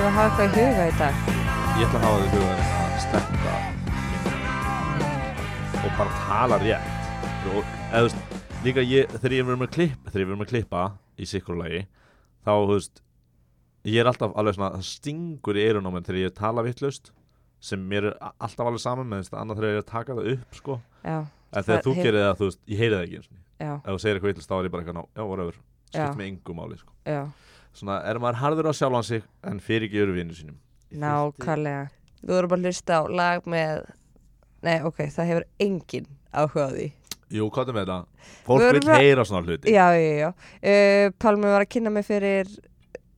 við að hafa eitthvað í huga í dag? Ég ætla að hafa þig hugan að sleppa og bara tala rétt. Og eða þú veist, líka ég, þegar ég verður með klipp þegar ég verður með klippa í sikkurlagi þá, þú veist ég er alltaf alveg svona, það stingur í eyrun á mér þegar ég tala vittlust sem mér er alltaf alveg saman með þess að annað þegar ég er að taka það upp sko, Já, en þegar þú gerir það, þú veist, ég heyri það ekki sinni. já, ef þú segir eitthvað vittlust þá er ég bara eitthvað, ná, já, whatever. Já. skipt með yngu máli, sko. Já, svona, er maður harður á sjálfan sig en fyrir ekki öru vinnu sínum nákvæmlega. Þú voru bara að hlusta á lag með, nei, ok, það hefur engin áhuga á því. Jú, hvað er með þetta? Fólk Við vil heyra svona hluti Já, já, já. Uh, Pálmi var að kynna mig fyrir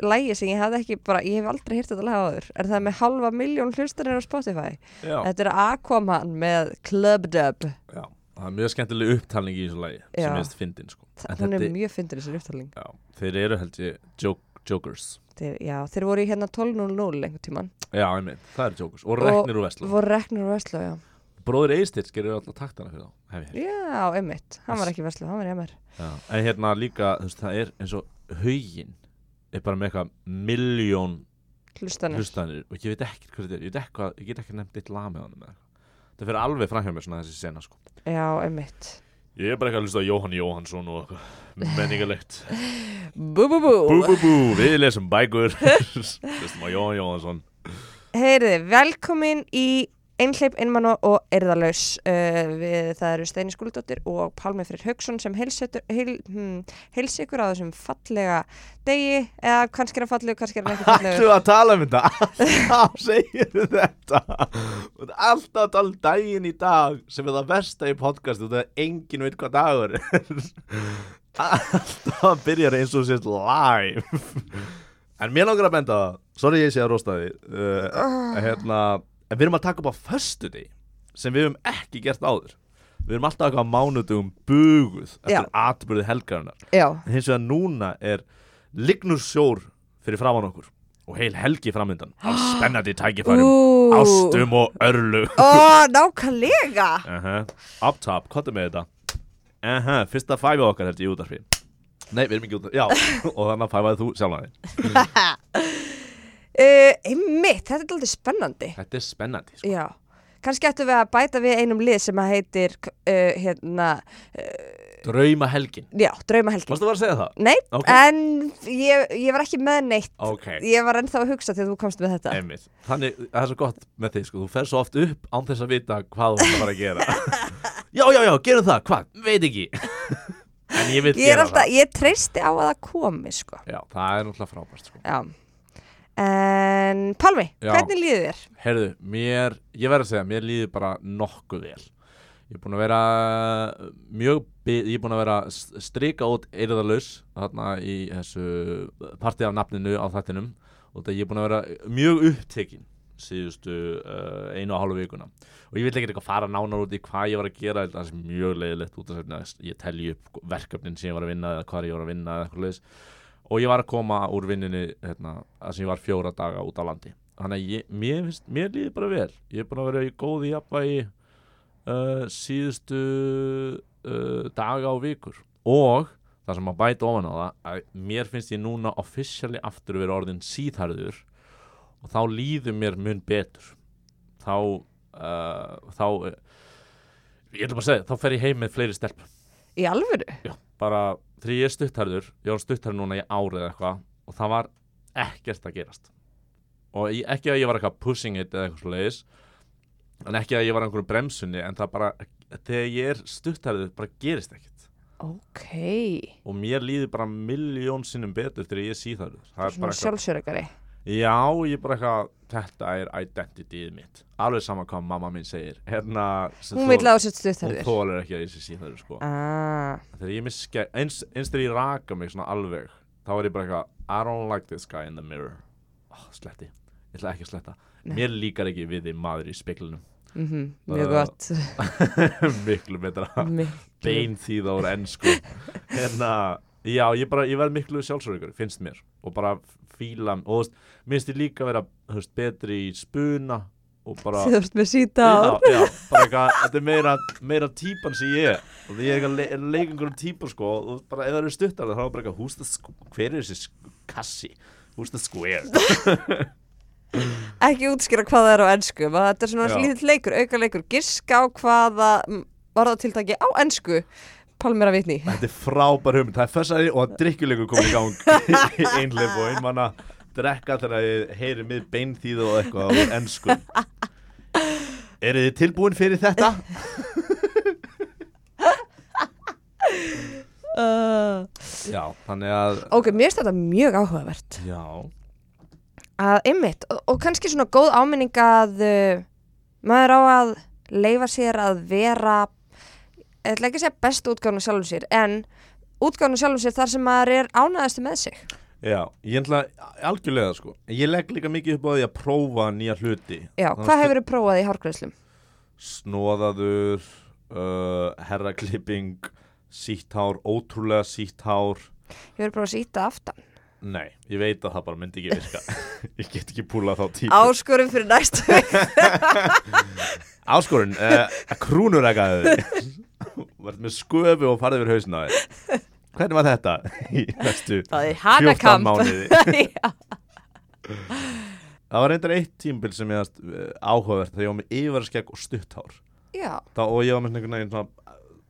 lægi sem ég hafði ekki bara, ég hef aldrei hýrt þetta lag áður. Er það með halva miljón hlustanir á Spotify? Já. Þetta er Aquaman með Club Dub. Já, það er mjög skemmtileg upptalning í þessu lagi Já. sem ég veist fyndin sko. Hún er mjög fyndin þessi upptalning. Já, þeir eru held ég joke, jokers Þeir, já, þeir voru í hérna 12.00 einhvern tíman. Já, ég mynd, það eru jokers og reknir úr Veslu Voru reknir úr Veslu, já. Bróður Eistits gerir alltaf taktana fyrir þá. Já, einmitt. Hann var ekki í Veslu, hann var MR. Já. En hérna líka, þú veist, það er eins og haugin er bara með eitthvað miljón Hlustanir. hlustanir og ég veit ekkert hvað þetta er ég, ég get ekki nefnt eitt lag með honum eða. Það fyrir alveg framhjá mér svona þessi sena sko. Já, einmitt. Ég er bara eitthvað að hlusta á Jóhann Jóhannsson og eitthvað menningalegt Bú, bú, bú. Bú bú bú, við lesum bækur Hlustum á Jóhann Jóhannsson Heyriði, velkomin í Einhleip, Einmann og Erðalaus uh, við, það eru Steini Skúldóttir og Pálmi Freyr Haugsson sem heilsetur heil, heilsi ykkur á þessum fallega degi, eða kannski er hann fallegur, kannski er hann ekki fallegur. Ætlu að tala um þetta? Alltaf segir þetta. Og er Alltaf að tala um daginn í dag sem er það versta í podcastu þegar enginn veit hvað dagur er. Alltaf að byrja eins og sést live. En mér langar að benda það. Sorry ég sé að rosta því uh, hérna, En við erum að taka upp á föstudegi sem við höfum ekki gert áður Við erum alltaf eitthvað á mánudugum buguð eftir Já. atbyrðið helgarinnar Já, En hins vegar núna er lignur sjór fyrir framann okkur og heil helgi framöndan af spennandi tækifærum, Ú. ástum og örlu Ó, nákvæmlega uh -huh. Up top, hvað er með þetta? Uh -huh. Fyrsta fæfið okkar held ég í útarfi Nei, við erum ekki útarfi, já og þannig að fæfaði þú sjálf aðeins uh, Einmitt, þetta er alltaf spennandi. Þetta er spennandi sko. Já, kannski ættum við að bæta við einum lið sem að heitir uh, hérna, Drauma helgin já, Draumahelgi Mástu bara að segja það? Nei, Ok. en ég, ég var ekki með neitt. Ok, Ég var ennþá að hugsa þegar þú komst með þetta. Einmitt. Þannig, það er svo gott með þig sko. Þú fer svo oft upp án þess að vita hvað þú ætlar að fara að gera. Já, já, já, gerum það, hvað? Veit ekki. En ég vil er gera alltaf, það. ég treysti á að það komi sko. Já, það er náttúrulega frábært sko Já En Pálmi, Já. hvernig líður þér? Herðu, mér, ég verð að segja, mér líður bara nokkuð vel Ég er búin að vera mjög, bi- ég er búin að vera strika út eirðalaus þarna í þessu partí af nafninu á þættinum og þetta ég er búin að vera mjög upptekinn síðustu uh, einu og hálfu vikuna og ég vil ekki eitthvað fara nánar út í hvað ég var að gera það er mjög leiðilegt út af þess að ég telji upp verkefnin sem ég var að vinna eða hvað ég var að vinna eða eitthvað leiðis og ég var að koma úr vinninni hérna, að sem ég var fjóra daga út á landi. Þannig að ég, mér, finnst, mér líður bara vel. Ég er búin að vera í góði jafnvægi uh, síðustu uh, daga og vikur. Og það sem að bæta ofan á það að mér finnst ég núna officially aftur vera orðin síðharður og þá líður mér mun betur. Þá uh, þá ég ætla bara að segja, þá fer ég heim með fleiri stelp Í alvöru? Já, bara þegar ég er stuttarður ég var stuttarður núna í árið eitthvað og það var ekkert að gerast. Og ég, ekki að ég var eitthvað pushing it eða eitthvað svo leiðis en ekki að ég var einhverju bremsunni en það bara, þegar ég er stuttarður bara gerist ekkert. Ok. Og mér líður bara miljón sinnum betur þegar ég er síðarður það er bara eitthvað, sjálfsörugari já, ég er bara eitthvað þetta er identityð mitt. Alveg sama hvað mamma mín segir. Hérna, Hún vil á sér hún stuðþarðir þólar ekki að ég sé síðarður sko. Ah, þegar ég miske eins, eins þegar ég raka mig svona alveg þá er ég bara eitthvað I don't like this guy in the mirror. Oh, sletti, ég ætla ekki að sletta. Nei. mér líkar ekki við því maður í speklunum mm Mjög Uh, gott. miklu betra. Bein því þá er ennsku hérna, já, ég bara, ég verð miklu sjálfsögur finnst mér, og bara fíla og veist, minnst ég líka vera veist, betri í spuna og bara ert með síta á þetta er meira, meira típan sem ég er. Og því ég er le að leika einhverjum típar sko og bara ef það eru stuttar þá er bara eitthvað hver er þessi kassi? Who's the square? Ekki útskýra hvað það er á ennsku þetta er svona Já. lítill leikur, auka leikur. Giska á hvaða orðatiltæki á ennsku Pálmir að vitni Þetta er frábær hugmynd, það er fessari og að drikkjuleikur komið í gang í einleif og einmann að drekka þegar ég heyri mið beinþýðu og eitthvað á ennsku Eru þið tilbúin fyrir þetta? uh, Já, þannig að Ok, mér finnst þetta mjög áhugavert. Já, að ymmit og, og kannski svona góð áminning að uh, maður á að leifa sér að vera ég ætla ekki að segja bestu útgáfnu sjálfum sér en útgáfnu sjálfum sér þar sem maður er ánæðastu með sig. Já, ég ætla algjörlega sko. Ég legg líka mikið upp á því að prófa nýja hluti. Já, Þannig hvað að- hefur þið prófað í hárgræðslum? Snóðaður, uh, herraklipping, sítt hár, ótrúlega sítt hár. Hefur prófað að síta aftan? Nei, ég veit að það bara myndi ekki virka. Ég get ekki púlað þá típu Áskorun fyrir næstu. Áskorun, uh, krúnurækaðu Verð með sköfu og farið yfir hausna á þér. Hvernig var þetta í næstu Það er 14 hanakamp mánuði. Það var reyndar eitt tímbil sem ég uh, áhugavert þegar ég var með yfirskegg og stutthár Þá, og ég var með einhvern veginn svona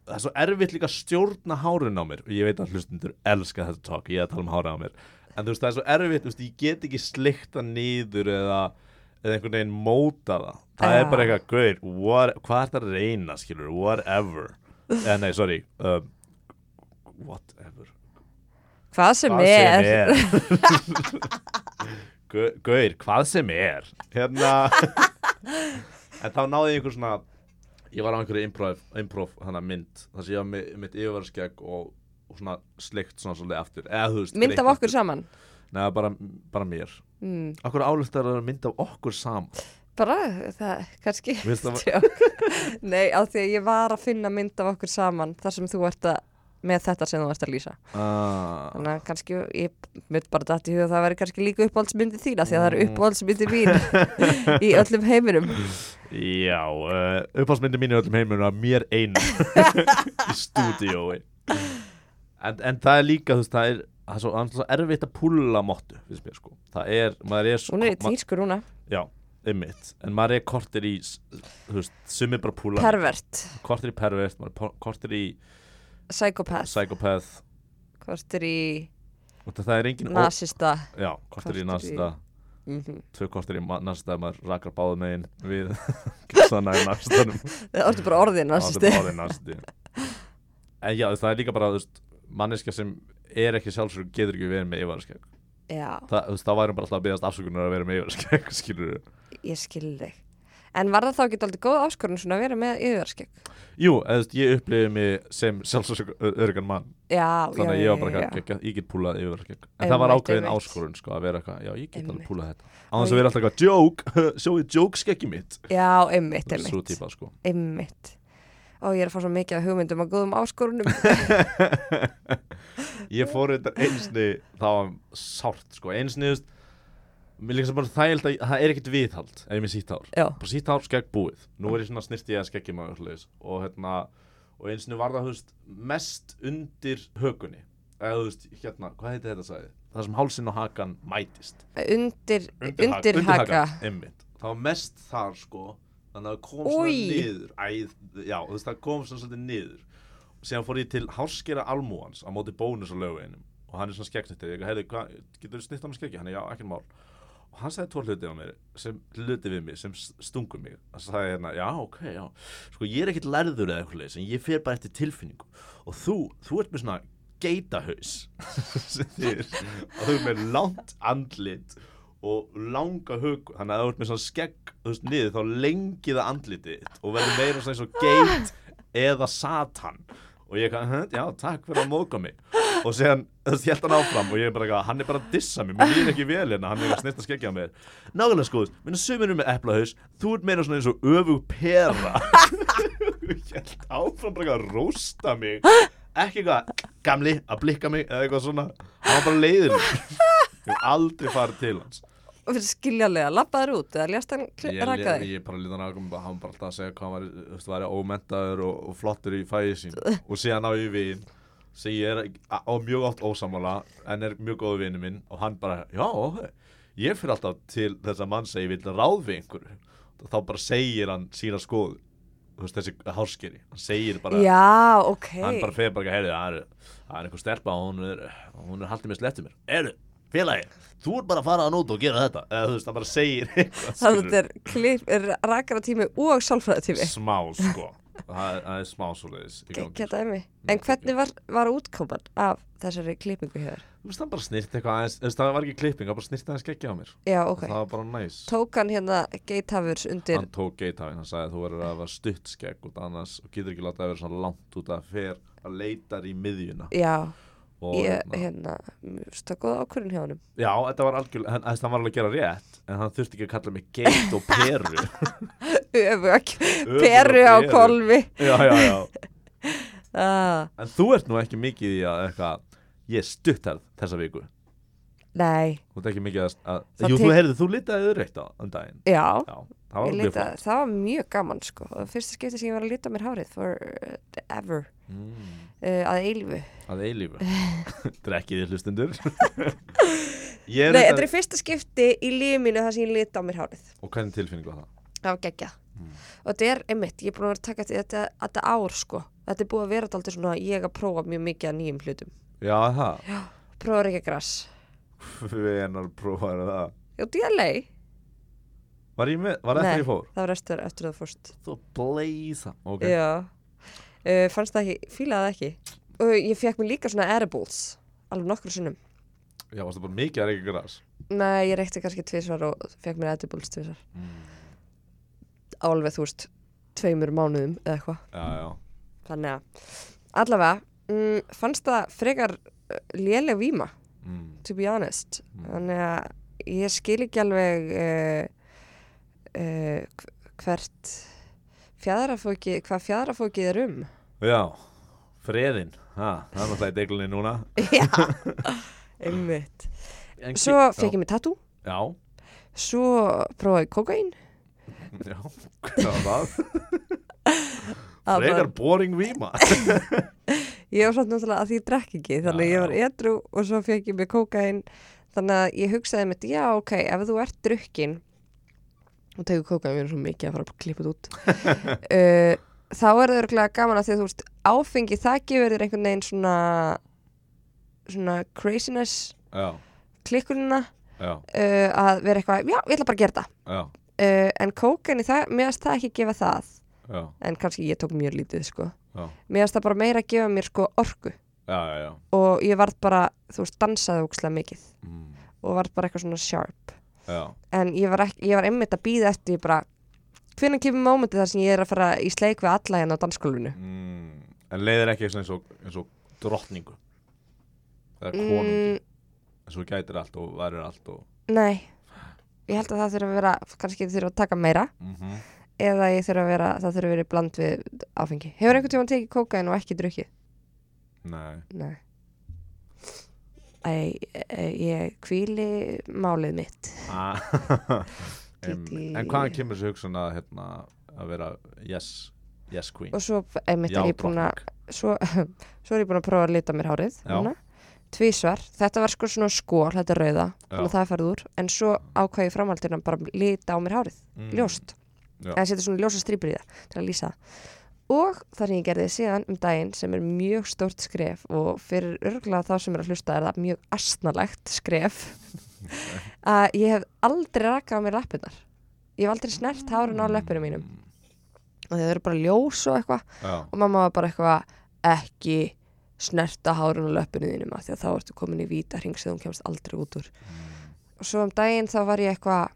það er svo erfitt líka að stjórna hárun á mér. Og ég veit að hlustundur elska þetta talk ég er að tala um hárun á mér. En þú veist það er svo erfitt, veist, ég get ekki slikta niður eða, eða einhvern veginn móta það. Það Já. er bara eitthvað, what, hvað er það að reyna skilur, whatever eða nei, sorry. Um, whatever. Hvað sem hvað er, sem er. Gau- Gaur, hvað sem er. Hérna En þá náði ég einhver svona Ég var á einhverju improv, improv hana mynd þar sem ég var með mitt yfirverðskegg og, og svona slikt svona svolítið aftur. Eða þú veist mynd af okkur saman? Nei, bara, bara mér. Mm. Akkur áluftar að mynd af okkur saman Bara, það, kannski. Nei, á því að ég var að finna mynd af okkur saman þar sem þú ert að með þetta sem þú ert að lýsa. Ah, þannig að kannski, ég mynd bara dætt í huga að það væri kannski líka uppáhaldsmyndi þína því að það eru Mm. uppáhaldsmyndi mín í öllum heiminum. Já, uh, uppáhaldsmyndi mín í öllum heimunum að mér einu í stúdíói. En, en það er líka, þú veist, það er það er svo, er erfitt að púlla mottu finnst mér sko, það er, maður er svo hún er í ma- tísku núna, Já, einmitt, en maður er kortir í þú veist, sumir bara púlla. Pervert. Kortir í pervert, er kortir í psychopath, psychopath. Hvort er í það er nasista. Já, kortir í næsta mm tvö kortir í næsta, maður rakar báðu megin við í næstanum það orður bara það er bara næsti En já, það er líka bara, þú manneska sem er ekki sjálfsögur getur ekki verið með já, Það, þú þá væri bara alltaf að byggast afsökunar að vera með yfirskegg, skilur ég skil þig. En var það þá ekki aldrei góð áskorun svona að vera með yfirskegg Jú, eða, þú veist, ég upplifði mig sem sjálfsögur mann. Já, Þannig að ég var bara ekki, ekki, ég get púlað yfirskegg En það var ákveðin áskorun, sko, að vera eitthvað Já, ég get alveg púlað þetta. Á þess að vera alltaf eitthvað, joke, sjóðu joke skeggi mitt. Já, einmitt, Svo einmitt. típa, sko. Einmitt. Og ég er að fá svo mikið af hugmyndum að góðum áskorunum. Ég fór þetta einsni Það var sárt, sko. Einsni, þú veist Mér líka sem bara þægild að það er ekkert viðhald Ef ég með sítt hár já, bara sítt hár skegg búið. Nú er ég svona snirti ég að skeggi maður svoleiðis. og hérna og eins og var það veist, mest undir hökunni. Eða þú veist hérna, hvað heiti þetta sagði? Það sem hálsinn og hakan mætist. Undir, undir, undir haka. einmitt. það var mest þar sko. Þannig að það kom svona niður. Æ, já, þú veist það kom svona svolítið niður. Síðan fór ég til hárskera almúans á móti bónus og lögveinum og hann er svona skeggsnittir ég hvað, getur þú snitt á mig skeggi? hann er já, ekki mál og hann sagði tvo hluti á mér sem hluti við mig, sem s- stungu mig. Hann sagði hérna, já, ok, já. Sko ég er ekkit lærður eða eitthvað leys en ég fer bara eftir tilfinningu. Og þú, þú ert með svona geitahaus og þú ert með langt andlit og langa hug þannig að þú ert með svona skegg veist niður þá lengi það andlitið og verður meira svona eins og geit eða satan. Og ég kann, já, takk fyrir að móka mig og séðan, þú veist, held hann áfram og ég er bara, eitthvað, hann er bara að dissa mig, mér líður ekki vel hérna, hann er að snirta skeggja á mér. Nákvæmlega skoðust, minna sömur eru með eplahaus. Þú ert meira svona eins og öfug pera. Ég held áfram bara eitthvað að rósta mig. Ekki eitthvað, gamli, að blikka mig eða eitthvað svona, hann var bara leiður ég hef aldrei farið til hans. Og fyrir skiljanlega, labbaður út eða lést hann ég, raka ég, ég bara lítan að hann var bara alltaf að segja hvað hann var, væri ómentaður og, og flottur í fæði sín og síðan á ég vin sem ég er á mjög oft ósamála en er mjög góðu vinnu minn og hann bara, já, ég fyrir alltaf til þess að mann segi vil ráð við einhverju. Og þá bara segir hann sína skoðu þú veist þessi hárskeri hann segir bara, Já, ok. Hann bara fyrir bara heyrðu, það er, er einhver stelpa og hún er, hún er haldið með slettið mér. Eru, félagi, þú er bara að fara að nút og gera þetta. Eða þú veist, hann bara segir Þannig að þetta er er rakara tími og sálfræðatími smá sko það er, það er smá gangi, Geta emi En hvernig var, var útkoman af þessari klippingu hér? hann bara snýrt eitthvað veist, það var ekki klipping, hann bara snýrt aðeins geggja á mér. Já, ok. Það var bara næs. Tók hann hérna geithafurs undir? Hann tók geithafinn, hann sagði að þú verður að hafa stutt skegg út annars og getur ekki látað að vera svona langt út að fer að leitar í miðjuna. Já, og ég, hérna, hérna mér finnst Það góða ákvörðin hjá honum. Já, þetta var algjörlega hann, hann var alveg að gera rétt en hann þurfti ekki að kalla mig geit og peru. Öfug Peru á kolvi já, já, já. Ah, en þú ert nú ekki mikið í að eitthvað ég stutt herð þessa viku. Nei, þú ert ekki mikið að, að jú, tek- þú heyrðu, þú litaði öðreitt á um daginn. Já. Já, það var lita, það var mjög gaman sko. Og fyrsta skipti sem ég var að lita mér hárið for uh, ever. Mm, uh, að eilfu að eilífu. Drekkið þér hlustundur Nei, þetta er fyrsta skipti í lífið mínu þar sem ég lita mér hárið. Og hvernig tilfinning var það? Það var geggjað. Mm. og þetta er einmitt, ég er búin að vera að taka þetta, þetta ár sko. Þetta er búið að vera alltaf svona ég að prófa mjög mikið að nýjum hlutum. Já, það. Prófa að reykja græs hvenar prófaður það? Já, var ég með, var þetta Nei. ég fór? það var eftir, eftir það fórst þú blaze ok Já uh, Fannst það ekki, fílaði það ekki og ég fekk mér líka svona edibles alveg nokkru sinnum já, varstu bara mikið að reyka græs Nei, ég reykti kannski tvisvar og fekk mér edibles tvisvar mm. alveg þú veist, tveimur mánuðum eða eitthvað já, já þannig að allavega, mm, fannst það frekar uh, léleg víma mm. to be honest Mm. þannig að ég skil ekki alveg uh, uh, hv- hvert fjadrafóki, hvað fjadrafókið er um? Já, freðin ha, það er náttúrulega í deglunni núna. Já, einmitt. Svo fekk ég mig tattoo. Já, svo prófaði kokain já, hvað var það? Frekar boring víma. Ég var samt náttúrulega að því ég drekk ekki þannig Já, ég var edru og svo fekk ég mig kokain þannig að ég hugsaði mitt, já ok ef þú ert drukkin og tegur við erum svo mikið að fara að klippa þetta út. Uh, þá er það örgulega gaman að því að þú veist áfengi það gefur þér einhvern veginn svona svona craziness já, klikkunina uh, að vera eitthvað, já, ég ætla bara að gera já, uh, en kókaini, það, mér finnst það ekki gefa það. Já, en kannski ég tók mjög lítið sko. Mér finnst það bara meira að gefa mér sko orku. Já, já, já. og ég varð bara, þú veist, dansaði ókslega mikið. Mm. og varð bara eitthvað svona sharp já. en ég var, ekki, ég var einmitt að býða eftir bara, hvernig kemur mómentið þar sem ég er að fara í sleik við alla hérna á dansskólinu Mm. en leiðir ekki eins og, eins og drottningu eða konungi mm, eins og gætir allt og værir allt og nei ég held að það þurfa að vera, kannski þurfa að taka meira mm eða ég þurfa að vera, það þurfa að vera bland við áfengi. Hefur einhvern tímann tekið kókain og ekki drukkið? nei Nei. E, ég kvíli málið mitt. Ah. Gíti- en hvaðan kemur þessu hugsun að, hérna, að vera yes, yes queen Og svo, einmitt Já, er ég að, drottning. svo, svo er ég búin að prófa að lita mér hárið. Tvísvar. Þetta var sko svona skól, þetta rauða, þannig að það farið úr. En svo ákvæði ég framhaldinu að bara lita á mér hárið, Mm. ljóst. Eða setja svona ljósa strípur í það til að lýsa það. Og það sem ég gerði síðan um daginn sem er mjög stórt skref og fyrir örgulega þá sem er að hlusta er það mjög astnalegt skref að ég hef aldrei rakað á mér lappirnar. Ég hef aldrei snert hárun á löpunum mínum og þau eru bara ljós og eitthvað og mamma var bara eitthvað ekki snerta hárun á löpunum þínum af því að þá ertu komin í víta hring sem þú kemst aldrei út úr. Og svo um daginn þá var ég eitthvað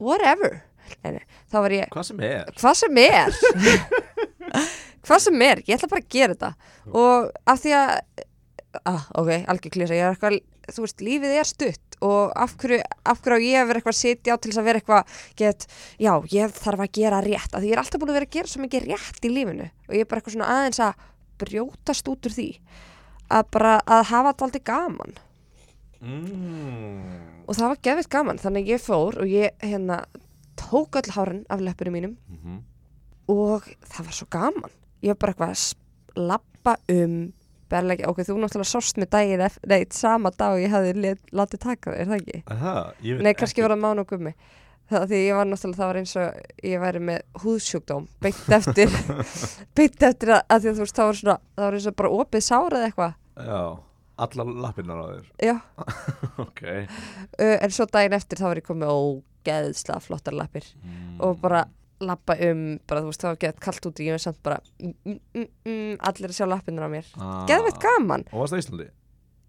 whatever. Nei, þá var ég hvað sem er hvað sem er hvað sem er, ég ætla bara að gera þetta og af því að ah, ok, algjör klísa, ég er eitthvað þú veist, lífið er stutt og af hverju, af hverju á ég að vera eitthvað að sitja á til þess að vera eitthvað get, já, ég þarf að gera rétt af því ég er alltaf búin að vera að gera svo mikið rétt í lífinu og ég er bara eitthvað svona aðeins að brjótast út úr því að bara að hafa þetta aldrei gaman mm. og það var gefitt gaman, þannig ég fór og ég hérna tók öll hárin af löpunum mínum Mm -hmm. Og það var svo gaman. Ég var bara eitthvað að labba um berleggja, ok, þú náttúrulega sást mig daginn eftir, nei, sama dag og ég hafði látið taka þig, er það ekki? Aha, Nei, kannski ekki. var það mánu og gummi. Það því ég var náttúrulega, það var eins og ég væri með húðsjúkdóm, beint eftir beint eftir að, að því að veist það var svona, það var eins og bara opið sárað eitthvað. Já, allar lappirnar á þér. Já, Ok. Uh, en svo daginn eftir þá var ég komið ógeðslega flottar lappir. Mm. og bara lappa um, bara þú veist það var gett kallt úti, ég var samt bara mm, mm, mm, mm, allir að sjá lappirnar á mér. Ah. geðveitt gaman, Og varst það Íslandi?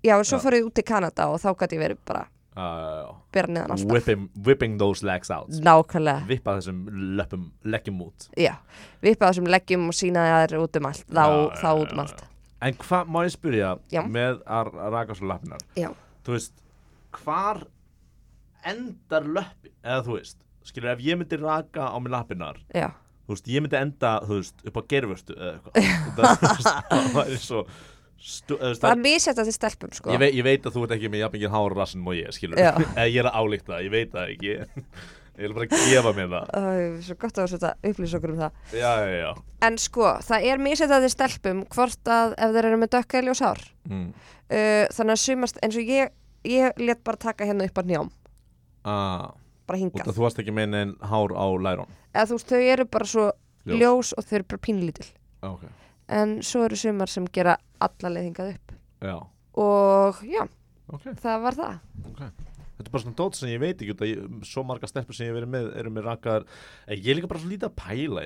já og svo Já. fór ég út til Kanada og þá gæti ég verið bara Uh, bera neðan alltaf, whipping, whipping those legs out. Nákvæmlega. Vippa þessum löpum, leggjum út. Já, vippa þessum leggjum og sína þær út um allt, þá, Já, þá út um allt. En hvað má ég spyrja Já. með að raka svo lappirnar? Já, Þú veist, hvar endar löppin? Eða þú veist, skilur ef ég myndi raka á mig lappirnar já. Þú veist, ég myndi enda, þú veist, upp á gerfurstu eða eitthvað. Það þú væri svo stu, þú veist, Það er misjætt að þið stelpum sko. Ég, veit, ég veit að þú ert ekki með jafningin hár rassin og ég, skilur. Eða ég er að álíkta það, ég veit það ekki. Ég vil bara gefa mér það. Æ, Svo gott að þetta upplýsa okkur um það. Já, já, já. En sko, það er misjætt að þið stelpum hvort að ef þeir eru með dökka og sár mm. uh, Þannig að sumast eins og ég ég let bara taka hérna upp á njám ah, bara hingað. að þú varst ekki með neinn hár á lærón eða þú veist, þau eru bara svo Ljós. ljós, og þau eru bara pínlítil Ok, en svo eru sumar sem gera alla leið hingað upp. Já, og já, ok. það var það. Þetta er bara svona dót sem ég veit ekki ég, svo marga stelpur sem ég verið með eru með rakaðar en ég er líka bara svo lítið að pæla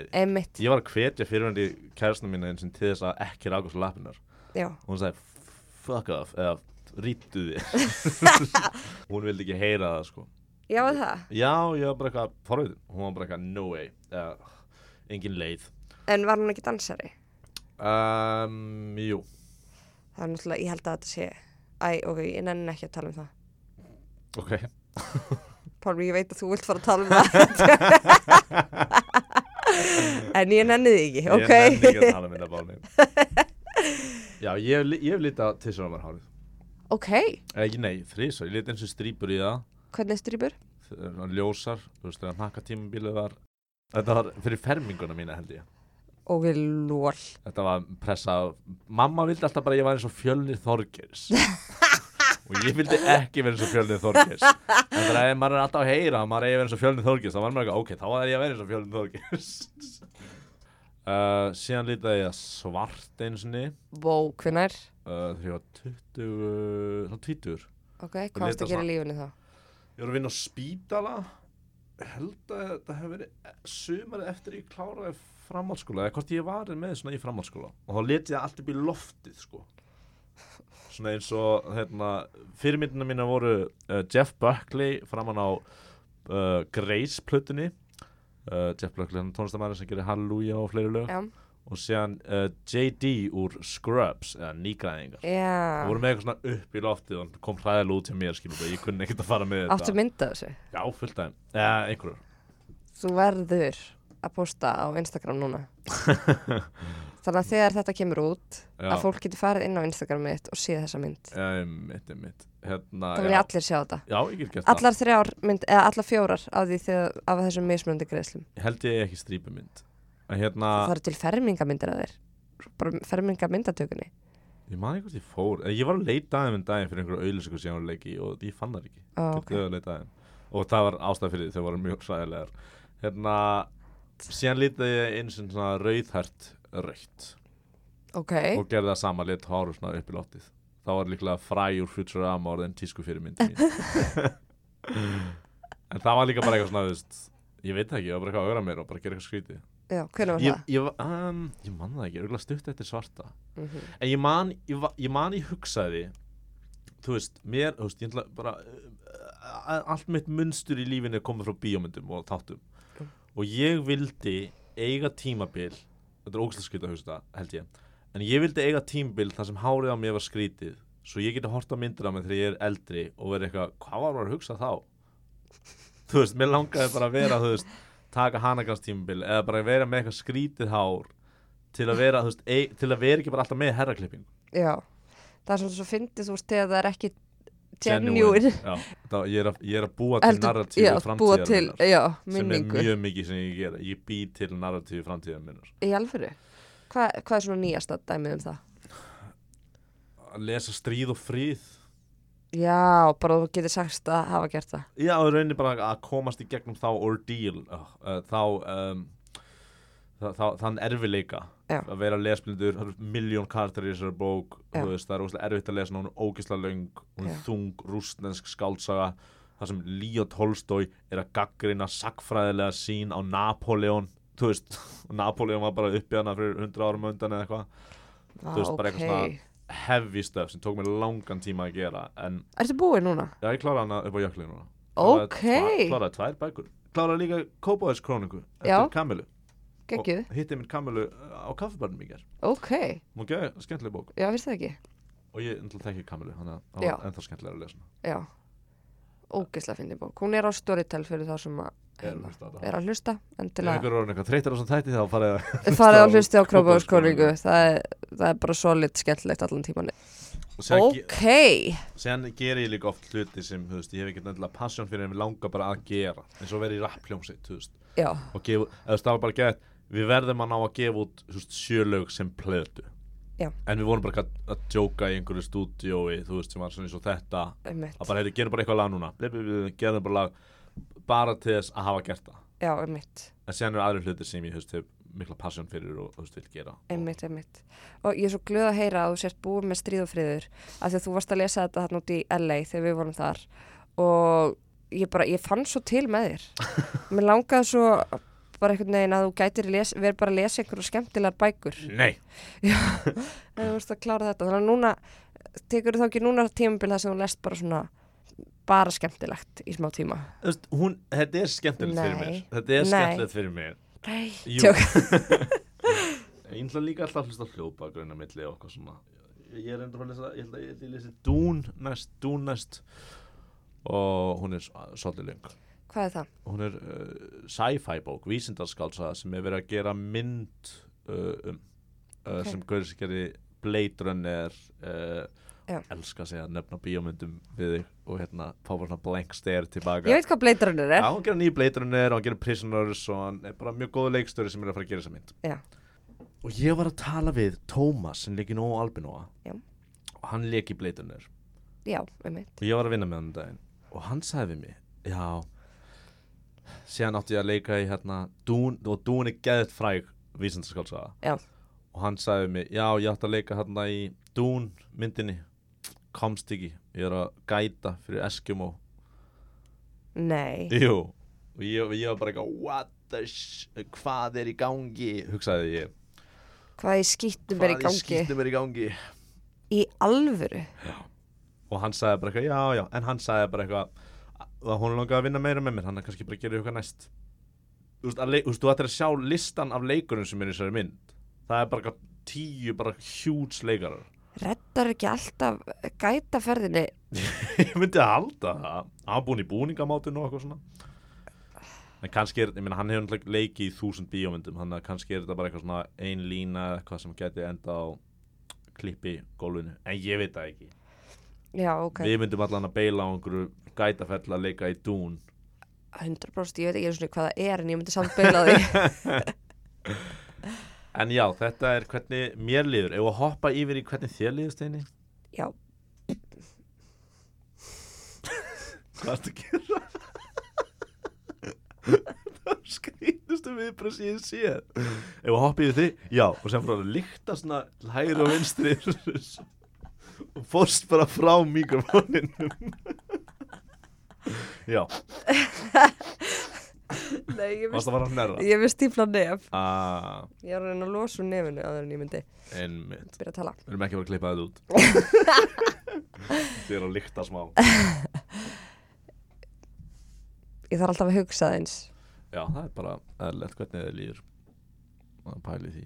Ég var að hvetja fyrirvændi kærasna mína eins og til þess að ekki raka svo lappinnar já, og hún sagði fuck off eða rítu því hún vildi ekki heyra það sko já það? Já, ég var bara eitthvað forveitin hún var bara eitthvað no way. Eða, engin leið. En var hún ekki dansari? um, Jú, Það er náttúrulega, ég held að þetta sé Æ, ok, ég nenni ekki að tala um það. Ok. Pálmi, ég veit að þú vilt fara að tala um það. En ég nenni því ekki, ok. Ég nenni ekki að tala minna bálni Já, ég hef, li- ég hef litað til svona var hárið. Ok, Eh, nei, þrísvar, ég lit eins og strýpur í það hvernig strýpur? Það ljósar, þú veist, þegar nakka tímabilið var Þetta var fyrir ferminguna mína held ég. Ok, lól Þetta var pressa Mamma vildi alltaf bara að ég var eins og fjölnir Þorgeirs. Og ég vildi ekki vera eins og fjölnir Þorgeirs. En þegar ef maður er alltaf að heyra að maður er eins og fjölnir Þorgeirs Þá var maður ekki, ok, þá er ég að vera eins og fjölnir Þorgeirs. Uh, Síðan litaði ég svart einu sinni Vó, hvenær? uh, Þegar ég var 20, þá 20 Ok, hvað varst að gera svona- í lífinu þá? Ég var að vinna á spítala. Held að þetta hefur verið sumarið eftir ég kláraði framhaldsskóla eða hvort ég var með svona í framhaldsskóla. Og þá leti ég allt upp í loftið sko. Svona eins og hérna, fyrirmyndina mína voru uh, Jeff Buckley framan á uh, Grace plötunni. Uh, Jeff Buckley, hann tónlistamæður sem gerir Hallelujah og fleiri lög. Já, og síðan uh, JD úr Scrubs eða nýgræðingar það já voru með eitthvað svona upp í loftið og kom hræðilega út hjá mér skilur ég kunni ekkert að fara með þetta Áttu mynda þessu? Já, fullt aðeim. Eða, einhverjur. Þú verður að posta á Instagram núna Þannig að þegar þetta kemur út Já, að fólk getur farið inn á Instagram mitt og séð þessa mynd Já, mitt, mitt. Hérna, Það vilja allir sjá þetta Já, ég get gert Allar þrjár mynd, eða allar fjórar af af þessum mismunandi greiðslum það. Held ég ekki strípumynd. En hérna, Það eru til fermingamyndir að þér bara fermingamyndatökunni ég man ekki hvort ég fór. Ég var að leita aðeim en daginn fyrir einhverju auðlýsingu sem ég var að leiki og ég fann það ekki. Ok. okay. Og það var ástæð fyrir því, þau voru mjög hræðilegar. Hérna, síðan lítið ég eins og svona rauðhært raukt ok, og gerði það sama lit háru svona upp í loftið. Það var líklega fræ úr Futurama orðin tísku fyrir myndi mín. en það var líka bara eitthvað svona, ég veit ekki, ég var bara eitthvað að ögra mér og bara gera eitthvað skrítið. Já, hvernig var Ég, það? ég, um, ég man það ekki, ég er örugglega stutt eftir svarta. Mm -hmm. En ég man, ég, ég man ég hugsaði, þú veist, mér, þú veist, ég ætla bara, uh, allt mitt munstur í lífinu er komið frá bíómyndum og þáttum. Mm. Og ég vildi eiga tímabil, þetta er skrítið að hugsa það, held ég, en ég vildi eiga tímabil þar sem hárið á mér var skrítið, svo ég geti hort á myndir af mig þegar ég er eldri og verið eitthvað, hvað var maður að hugsa þá? þú veist, mér langaði bara að vera, þú veist, taka hanagans tímabil eða bara vera með eitthvað skrítið hár til að vera, veist, ei, til að vera ekki bara alltaf með herraklipping já, það er svolítið svo fyndið þú veist þegar það er ekki genuine ég, er að, ég er að búa til narratífi framtíðar já, sem er mjög mikið sem ég gera. Ég bý til narratífi framtíðar minnar í alföru Hva, hvað er svona nýjasta dæmið um það? að lesa stríð og fríð Já, bara þú getur sagst að hafa gert það. Já, og rauninni bara að komast í gegnum þá ordeal uh, uh, þá um, þá, þá, þann erfileika Já. að vera lesblindur, það eru miljón karakter í þessari bók, þú veist, það er óslega erfitt að lesa hún er ógislega löng, hún er þung rústnensk skálsaga það sem Leo Tolstói er að gaggrina sagfræðilega sín á Napoleon þú veist, Napoleon var bara uppi hana fyrir 100 árum undan eða eitthvað. Þú veist, bara eitthvað svona- heavy stuff sem tók mér langan tíma að gera en Ertu búið núna? já, ég kláraði hana upp á jökli núna. Ok, Kláraði kláraði tvær bækur. Kláraði líka Kópáðis króniku. Eftir Kamilu geggjuð. Og hitti minn Kamilu á kaffibarnum í ger Ok, Hún geði skemmtileg bók. Já, finnst það ekki? Og ég náttúrulega þekki Kamilu Já. var ennþá skemmtilega að lesa Já Ógeðslega fyndi bók. Hún er á Storytel fyrir þá sem að er hérna, að hlusta er að hlusta en til að farið að hlusta á. Krópavóðskóringu það, er- það er bara solid skemmtilegt allan tíman Ok, síðan ger ég líka oft hluti sem veist, Ég hef ekki nefnilega passion fyrir en við langar bara að gera. Eins og verið í rappljómsitt og gefa, eða það var bara gett Við verðum að ná að gefa út sjölög sem plötu Já. En við vorum bara að, djóka í einhverju stúdíói Þú veist sem var svona eins og þetta. Einmitt. Að bara, heyrðu, gerum bara eitthvað lag núna. Gerum bara lag bara til þess að hafa gert það. Já, einmitt, en síðan eru aðrir hlutir sem ég, þú veist, hef mikla passion fyrir og, þú veist, vil gera. Einmitt, einmitt. Og ég er svo glöð að heyra að þú sért búið með stríð og friður af því að þú varst að lesa þetta þarna út í LA þegar við vorum þar. Og ég bara, ég fann svo til með þér. Mér langaði svo bara einhvern veginn að þú gætir les, verið bara að lesa einhverju skemmtilegar bækur. Nei, en þú veist að klára þetta. Þannig að núna, tekur þá ekki núna tímabil það sem þú lest bara svona bara skemmtilegt í smá tíma? Þú veist, hún, þetta er skemmtilegt fyrir mér. Þetta er Nei. skemmtilegt fyrir mér. Nei, Jú. tjók. Ég ætla líka alltaf að hlusta hljóðbakgrunna milli og eitthvað svona Ég er endur að lesa, ég ætla ég ætla að lesa Dún næst, Dún næst. Og hún er svolítið löng Hvað er það? hún er uh, sci-fi bók, vísindarskálsaða sem er verið að gera mynd uh, um uh, Ok. sem Gauri sem gerði Blade Runner uh, Já. elska að segja nefna bíómyndum við þig og hérna fá svona blank stare tilbaka Ég veit hvað bleitarunir Já, er hann gerir nýja Blade Runner og hann gerir Prisoners og hann er bara mjög góða leikstöri sem er að fara að gera þessa mynd Já. og ég var að tala við Tómas sem leik í Nóa Albinóa Já. og hann leik í Blade Runner Já, einmitt og ég var að vinna með hann um daginn og hann sagði við mig já síðan átti ég að leika í hérna Dún, og Dún er geðið fræg vísindaskálsaga Já. og hann sagði mig já ég átti að leika hérna í Dún myndinni. Komst ekki, ég er að gæta fyrir Eskimo Nei, jú. Og ég, ég var bara eitthvað what the sh hvað er í gangi? hugsaði ég. Hvað í skýttum er í hvað í gangi? skýttum er í gangi? Í alvöru? Og hann sagði bara eitthvað, já, já, en hann sagði bara eitthvað að hún langaði að vinna meira með mér hann er kannski bara að gera eitthvað næst. Þú veist, leik- þú veist, þú ættir að sjá listan af leikurinn sem er í þessari mynd. Það er bara tíu bara hjúts leikarar. Reddar ekki alltaf gæta ferðinni ég myndi að halda það. Hann var búinn í búningamátinu og eitthvað svona. En kannski er, ég meina hann hefur náttúrulega leikið í þúsund bíómyndum hann kannski er þetta bara eitthvað svona ein lína eitthvað sem geti enda á klippi gólfinu, en ég veit það ekki Já, ok, við myndum allan að beila á einhverju gætafell að leika í dún 100% ég veit ekki einu sinni hvað það er en ég myndi samt beila því. En já, þetta er hvernig mér líður. Ef að hoppa yfir í hvernig þér líður steini? Já, Hvað ertu að gera? Það skrítustu við bara síðan séð Ef að hoppa yfir þig, já Og sem frá að líkta svona hægri og vinstri Og fórst bara frá mikrofóninum. Já, Nei, ég varst að fara að nærra Ég við stífla nef. Ah, Ég er að reyna að losa úr nefinu áður en ég myndi. Einmitt. Byrja að tala. Við erum ekki vera að klippa þetta út. Þið er að líkta smá. Ég þarf alltaf að hugsa það eins Já, það er bara eðlilegt hvernig þið líður. Að pæli því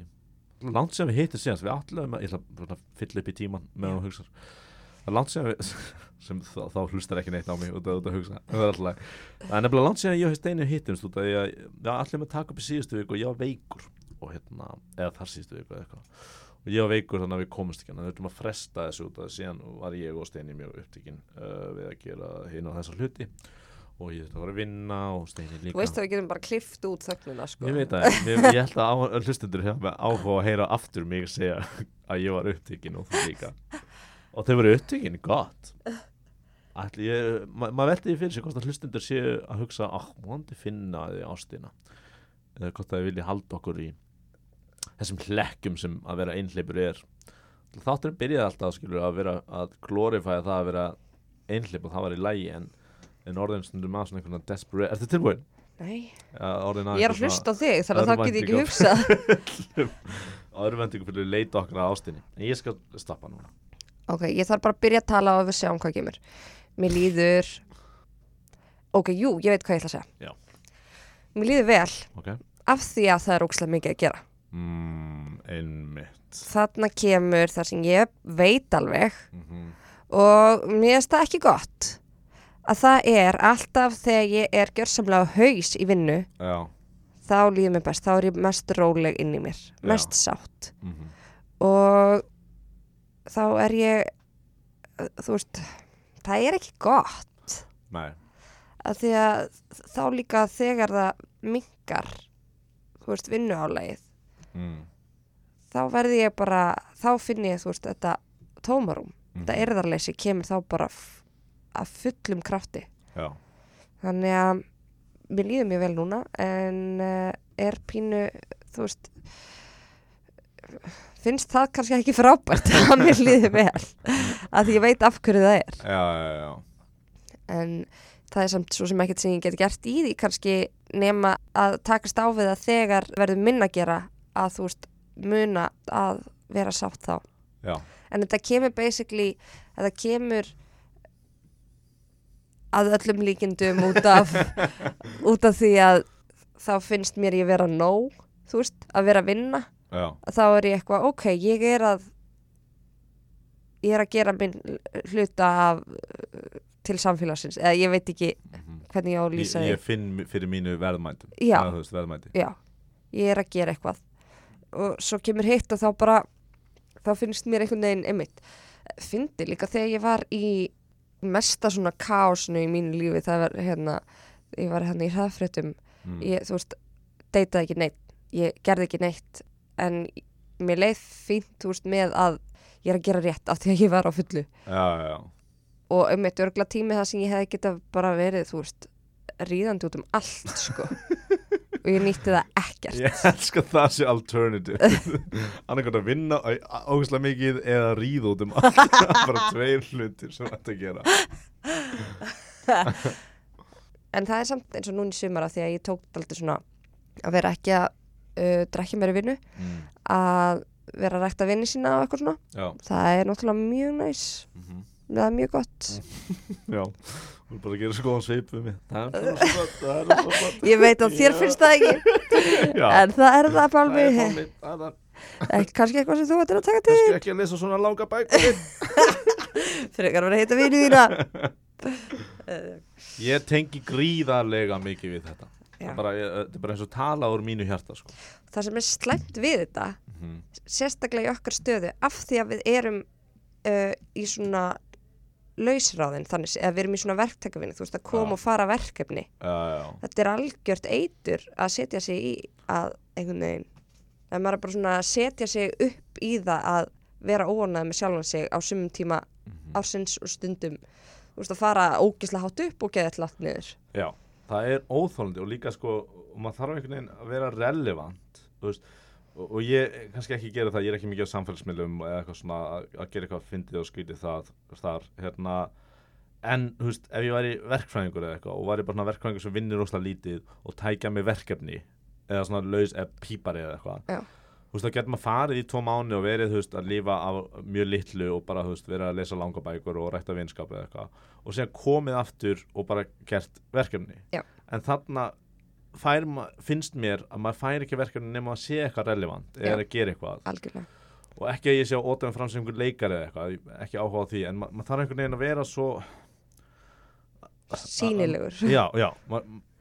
Langt sem við hittum síðast, við að ég ætla að fylla upp í tíman meðan þú hugsar Það er langt sem við sem þá, þá hlustar ekki neitt á mig út að, hugsa það er nefnilega langt sem ég og ég, já, allir með taka upp í síðustu viku og ég var veikur. Og hérna, eða þar síðustu viku eitthvað. Og ég var veikur þannig að við komumst ekki. Þannig að við þurfum að fresta þessu út að síðan var ég og Steini mjög upptíkin uh, við að gera hinn og þessar hluti og ég þurfti að fara að vinna og Steini líka. Þú veist að við getum bara klift út þögnuna sko. Ég veit það, ég, ég held að hefða með áhuga að heyra aftur mig segja að ég var upptíkin og þú líka. Og þau voru upptökin, gott. Ætli ég, ma maður veldi því fyrir sig hvort að hlustundur séu að hugsa ah, vonandi finna þið ástina. Eða hvort að þið vilji halda okkur í þessum hlekkjum sem að vera einhleipur er. Þátturinn byrjaði alltaf skilur að vera að glorifæða það að vera einhleip og það var í lægi en, en orðin stundum að svona einhvern veginn desperate Er þetta tilbúin? Nei, orðin ég er að hlusta á þig þannig að það get ekki hugsað. Örvendingu fyrir leita okkur að ástinni. En ég skal stoppa núna. Ok, ég þarf bara að byrja að tala og við sjáum hvað kemur. Mér líður Ok, jú, ég veit hvað ég ætla að segja. Já. Mér líður vel. Ok. Af því að það er ókslega mikið að gera. Mm, Einmitt. Þarna kemur þar sem ég veit alveg mm og mér finnst það ekki gott að það er alltaf þegar ég er gjörsamlega haus í vinnu Já. þá líður mér best, þá er ég mest róleg inn í mér, mest sátt. Mm og þá er ég þú veist það er ekki gott. Nei. Að því að þá líka þegar það minkar þú veist vinnuálegið mm. þá verði ég bara, þá finn ég þú veist þetta tómarum, Mhm. þetta erðarleysi kemur þá bara af fullum krafti. Já. Þannig að mér líður mjög vel núna en uh, er pínu þú veist finnst það kannski ekki frábært að mér líður vel að ég veit af hverju það er. Já, já, já. En það er samt svo sem ekkert sem ég get gert í því kannski nema að takast á við að þegar verður minna að gera að þú veist muna að vera sátt þá. Já, en þetta kemur basically þetta kemur að öllum líkindum út af út af því að þá finnst mér ég vera nóg þú veist, að vera að vinna. Já, þá er ég eitthvað, ok, ég er að ég er að gera minn hluta af til samfélagsins, eða ég veit ekki Mhm. hvernig ég á að ég, ég finn fyrir mínu verðmændi já, ég er að gera eitthvað. Og svo kemur hitt og þá bara þá finnst mér einhvern veginn einmitt fyndi líka þegar ég var í mesta svona kaosnu í mínu lífi það var hérna ég var hérna í hraðfréttum mm. ég, þú veist, deytaði ekki neitt ég gerði ekki neitt en mér leið fínt, þú veist, með að ég er að gera rétt af því að ég var á fullu. Já, já, og um eitt örgla tími það sem ég hefði geta bara verið, þú veist ríðandi út um allt, sko og ég nýtti það ekkert. Ég elska það sé alternative. Annarkvæmt að vinna ógæslega mikið eða ríða út um allt. Bara tveir hlutir sem þetta gera. En það er samt eins og núna í sumara því að ég tók alltaf svona að vera ekki að uh, drekja mér í vinnu mm. að vera að rækta vinni sína og eitthvað svona. Já, það er náttúrulega mjög næs. Mm það er mjög gott. Já Þú er bara að gera svo góðan sveip við mig. Það er svo gott, það er svo gott. Ég veit að þér finnst það ekki. Já, en það er það það Pálmi er Pálmi, það er Ekki- kannski eitthvað sem þú ættir að taka til? kannski ekki að lesa svona langa bækur. Frekar að vera að heita vinu þína. Ég tengi gríðarlega mikið við þetta. Það Já. er bara, ég, þetta er bara eins og tala úr mínu hjarta sko. það sem er slæmt við þetta mm sérstaklega í okkar stöðu af því að við erum uh, í svona lausráðin þannig eða við erum í svona verktakavinni þú veist að koma og fara verkefni. Já, já, þetta er algjört eitur að setja sig í að einhvern veginn að maður er bara svona að setja sig upp í það að vera óanæð með sjálfan sig á sumum tíma Mhm. ársins og stundum þú veist að fara ógislega hátt upp og geða allt niður. Já Það er óþólandi og líka sko og maður þarf einhvern veginn að vera relevant þú veist, og, og ég kannski ekki gera það, ég er ekki mikið á samfélagsmiðlum eða eitthvað svona að, gera eitthvað fyndið og skrítið það, þar, hérna en, þú veist, ef ég væri verkfræðingur eða eitthvað og væri bara svona verkfræðingur sem vinnir rosalega lítið og tækja mig verkefni eða svona laus, eða pípari eða eitthvað Já. þú veist, þá getur maður farið í tvo mánu og verið, þú veist, að lifa af mjög litlu og bara, þú veist, vera að lesa langa bækur og rætta vinskap eða eitthvað og síðan komið aftur og bara gert verkefni Já. en þarna fær, finnst mér að maður fær ekki verkefni nema að sé eitthvað relevant eða að gera eitthvað. Algjörlega. Og ekki að ég sé að ótaðum fram sem einhver leikari eða eitthvað, ekki áhuga á því en ma maður þarf einhvern veginn að vera svo sínilegur já, já,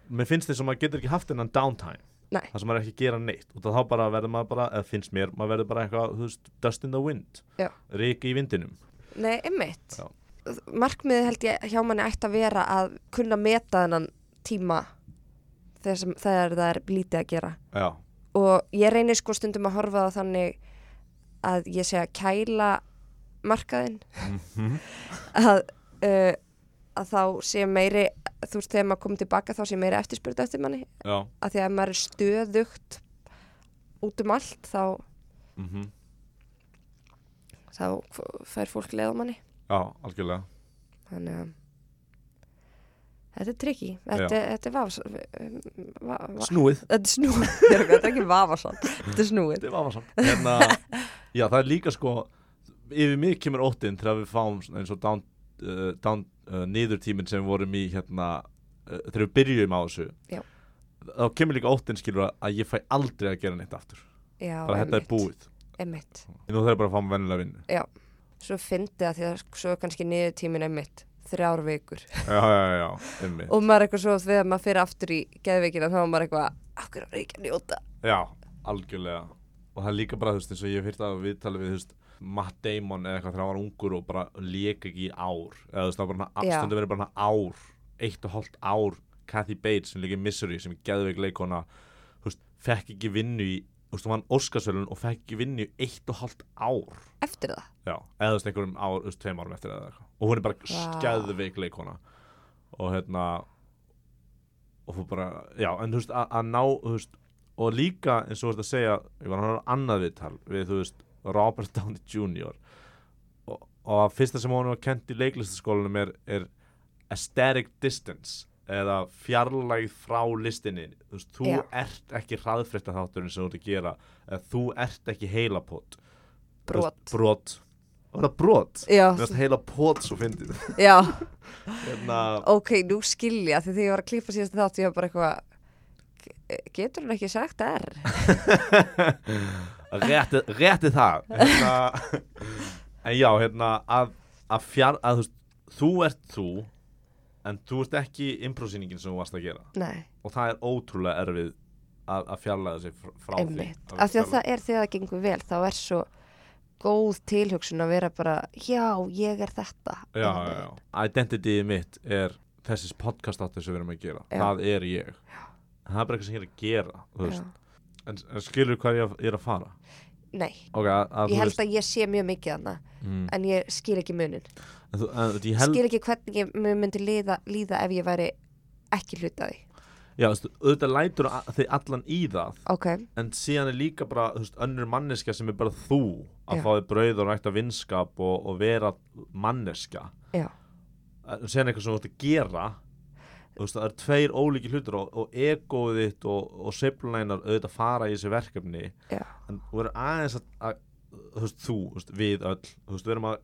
mér finnst þess að maður getur ekki haft þennan downtime Nei. það sem maður ekki gera neitt. Og þá bara verður maður bara, eða finnst mér maður verður bara eitthvað, veist, dust in the wind rík í vindinum. Nei, einmitt. Já. markmiðið held ég hjá manni ætti að vera að kunna meta þennan tíma þegar, sem, þegar það er lítið að gera. Já, og ég reynir sko stundum að horfa á þannig að ég að kæla markaðinn. Mhm. að, uh, að þá sé meiri þú veist, þegar maður komið tilbaka þá sé meiri eftirspurð eftir manni, Já, að því að maður er stöðugt út um allt þá, mhm. Þá f- fær fólk leið á manni. Já, algjörlega. Þannig að þetta er trikki þetta, þetta er vafas va, va, Snúið. Þetta er snúið. Þetta er ekki vafasann, þetta er snúið. Þetta er vafasamt hérna, Já, það er líka sko Yfir mig kemur óttinn þegar við fáum eins og down, uh, down uh, niður tíminn sem við vorum í hérna uh, þegar við byrjum á þessu. Já. þá kemur líka óttinn skilur að ég fæ aldrei að gera neitt aftur. Já, bara þetta er búið. Einmitt. nú þarf ég bara að fá mig vennilega vinnu. Svo fyndi að því að svo kannski niður tímin einmitt þrjár vikur. Já, já, já, og maður er eitthvað svo þegar maður fyrir aftur í geðveikina þá er maður eitthvað, okkur er ekki að njóta? Já, algjörlega. Og það er líka bara, þú veist, eins og ég hef hýrt að viðtali við, þú veist, Matt Damon eða eitthvað þegar hann var ungur og bara lék ekki í ár. Eða þú veist, það var bara Já. afstundu verið bara hana ár eitt og hálft ár Kathy Bates sem í Misery sem er geðveik leikona þú veist, fekk ekki vinnu í þú hún vann Óskarsvölun og fekk vinnu í eitt og hálft ár. Eftir það? Já, eða þú veist, einhverjum ár, þú veist, tveim árum eftir eitthvað. Og hún er bara Vá. geðveik leikona og hérna og þú bara, já, en þú veist, að ná, þú veist og líka eins og þú veist að segja ég var hann annað viðtal við, þú veist, Robert Downey Jr. og, og að fyrsta sem hún var kent í leiklistaskólanum er, er aesthetic distance eða fjarlægð frá listinni. Þú veist, þú Já. ert ekki hraðfrétta þátturinn sem þú ert að gera eða þú ert ekki heilapot. Brot. brot. Var það brot? já, Mér finnst heila pot svo fyndið. Já, hérna, ok, nú skilja því þegar ég var að klippa síðast þátt ég var bara eitthvað "Ge- getur hún ekki sagt R? rétti, rétti það. Hérna, en já, hérna að, að fjár, að þú veist þú ert þú en þú ert ekki improsýningin sem þú varst að gera. Nei, og það er ótrúlega erfið að, að fjarlæða sig fr- frá einmitt. Því af því að það er þegar það gengur vel þá er svo góð tilhugsun að vera bara já, ég er þetta. Já, já, já. identityið mitt er þessis podcast áttur sem við erum að gera. Það er ég. Það er bara eitthvað sem ég er að gera veist. En, en skilur hvað ég er að fara? Nei, okay, að, að, ég held að ég sé mjög mikið hana mm, en ég skil ekki munin þú, ég held, skil ekki hvernig ég myndi líða, líða ef ég væri ekki hluta því. Já, þú veist, auðvitað lætur þig allan í það ok, en síðan er líka bara þú veist, önnur manneska sem er bara þú að Já. fá þig brauð og rækta vinskap og, og vera manneska já, síðan eitthvað sem þú ert að gera þú veist, það er tveir ólíki hlutur og, og egoið þitt og, og seiflulænar auðvitað fara í þessi verkefni. Já, en þú verður aðeins að, að þú veist, þú, þú veist, við öll þú veist, við erum að,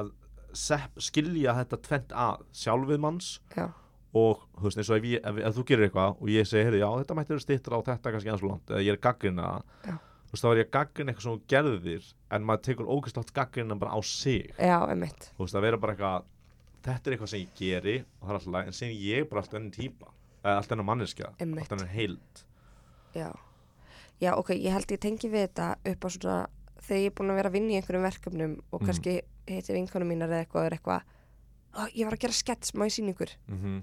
að sepp, skilja þetta tvent að sjálfið manns já, og þú veist, eins og ef, ég, ef, ef þú gerir eitthvað og ég segi, heyrðu, já, þetta mætti vera stittra á þetta kannski eins og langt, eða ég er gaggrina Já. þú veist, þá er ég gaggrina eitthvað sem þú gerðir en maður tekur ógæslátt gaggrina bara á sig. Já, einmitt. Þú veist, að vera bara eitthvað þetta er eitthvað sem ég geri og það er alltaf en sem ég er bara alltaf enn típa eða alltaf enn manneskja, alltaf enn heild. Já, já, ok, ég held ég tengi við þetta upp á svona þegar ég er búin að vera að vinna í einhverjum verkefnum og Mhm. kannski heiti vinkonum mínar eða eitthvað er eitthvað, ég var að gera skets, má ég sína ykkur? Mm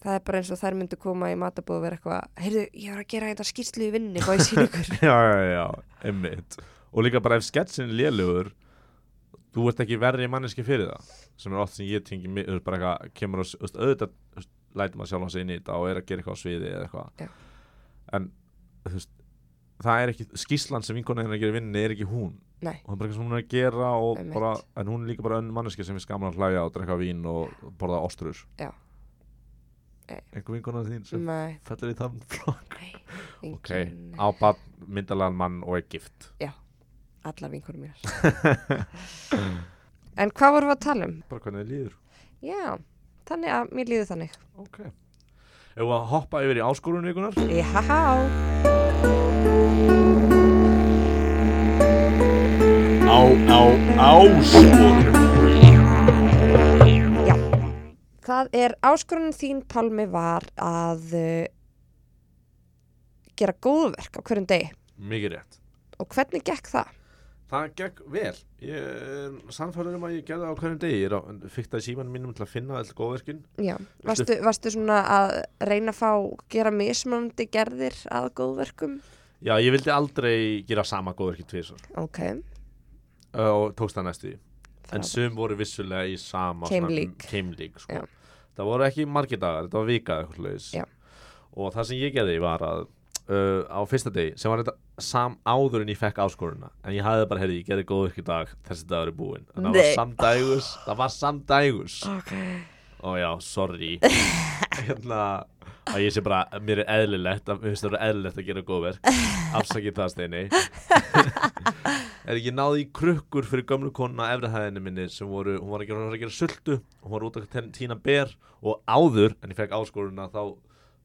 það er bara eins og þær myndu koma í matabóð og vera eitthvað, heyrðu, ég var að gera þetta skýrslu í vinni, má ég sína ykkur? Já, já, já, einmitt. Og líka bara ef sketsin er lélugur þú ert ekki verri manneski fyrir það sem er oft sem ég tengi mig, bara eitthvað kemur og, auðvitað lætur maður sjálf hans inn í þetta og er að gera eitthvað á sviði eða eitthvað. En þú veist það er ekki, skýslan sem vinkona hennar gerir í vinninni er ekki hún Nei. og það er bara eitthvað sem hún er að gera bara, en hún er líka bara önn manneski sem er skaman að hlæja og drekka vín og borða ostrur. Já. Einhver vinkona þín sem Nei, fellur í þann flokk? Ok, engin, á bann, myndalagan mann og er gift. Allar vinkonum mínar. En hvað vorum við að tala um? bara hvernig þið líður. Já, þannig að mér líður þannig. Ok. Ef við að hoppa yfir í áskorun vikunar á, á, áskorun Já, það er áskorunum þín Pálmi var að uh, gera góðverk á hverjum degi. Mikið rétt. Og hvernig gekk það? það gekk vel. Ég er sannfærður um að ég gerði það á hverjum degi. Ég er að fykta í símanum mínum til að finna all góðverkin. Já, varstu, varstu svona að reyna að fá gera mismunandi gerðir að góðverkum? já, ég vildi aldrei gera sama góðverki tvisar Ok, og tókst það næstu en sum voru vissulega í sama Keimlík. sko. Það voru ekki margir dagar, þetta var vika og það sem ég gerði var að uh, á fyrsta degi, sem var þetta sam áður en ég fekk áskoruna en ég hafði bara, heyrði, ég gerði góð ykkur dag þessi dagur er búinn, en það var samdægus það var samdægus Ok. og já, sorry. Hérna að ég sé bara, mér er eðlilegt að, mér finnst það vera eðlilegt að gera góðverk afsakið það steini er ekki náði í krukkur fyrir gömlu konuna efrihæðinu minni sem voru, hún var að gera, gera sultu hún var út að tína ber og áður en ég fekk áskoruna þá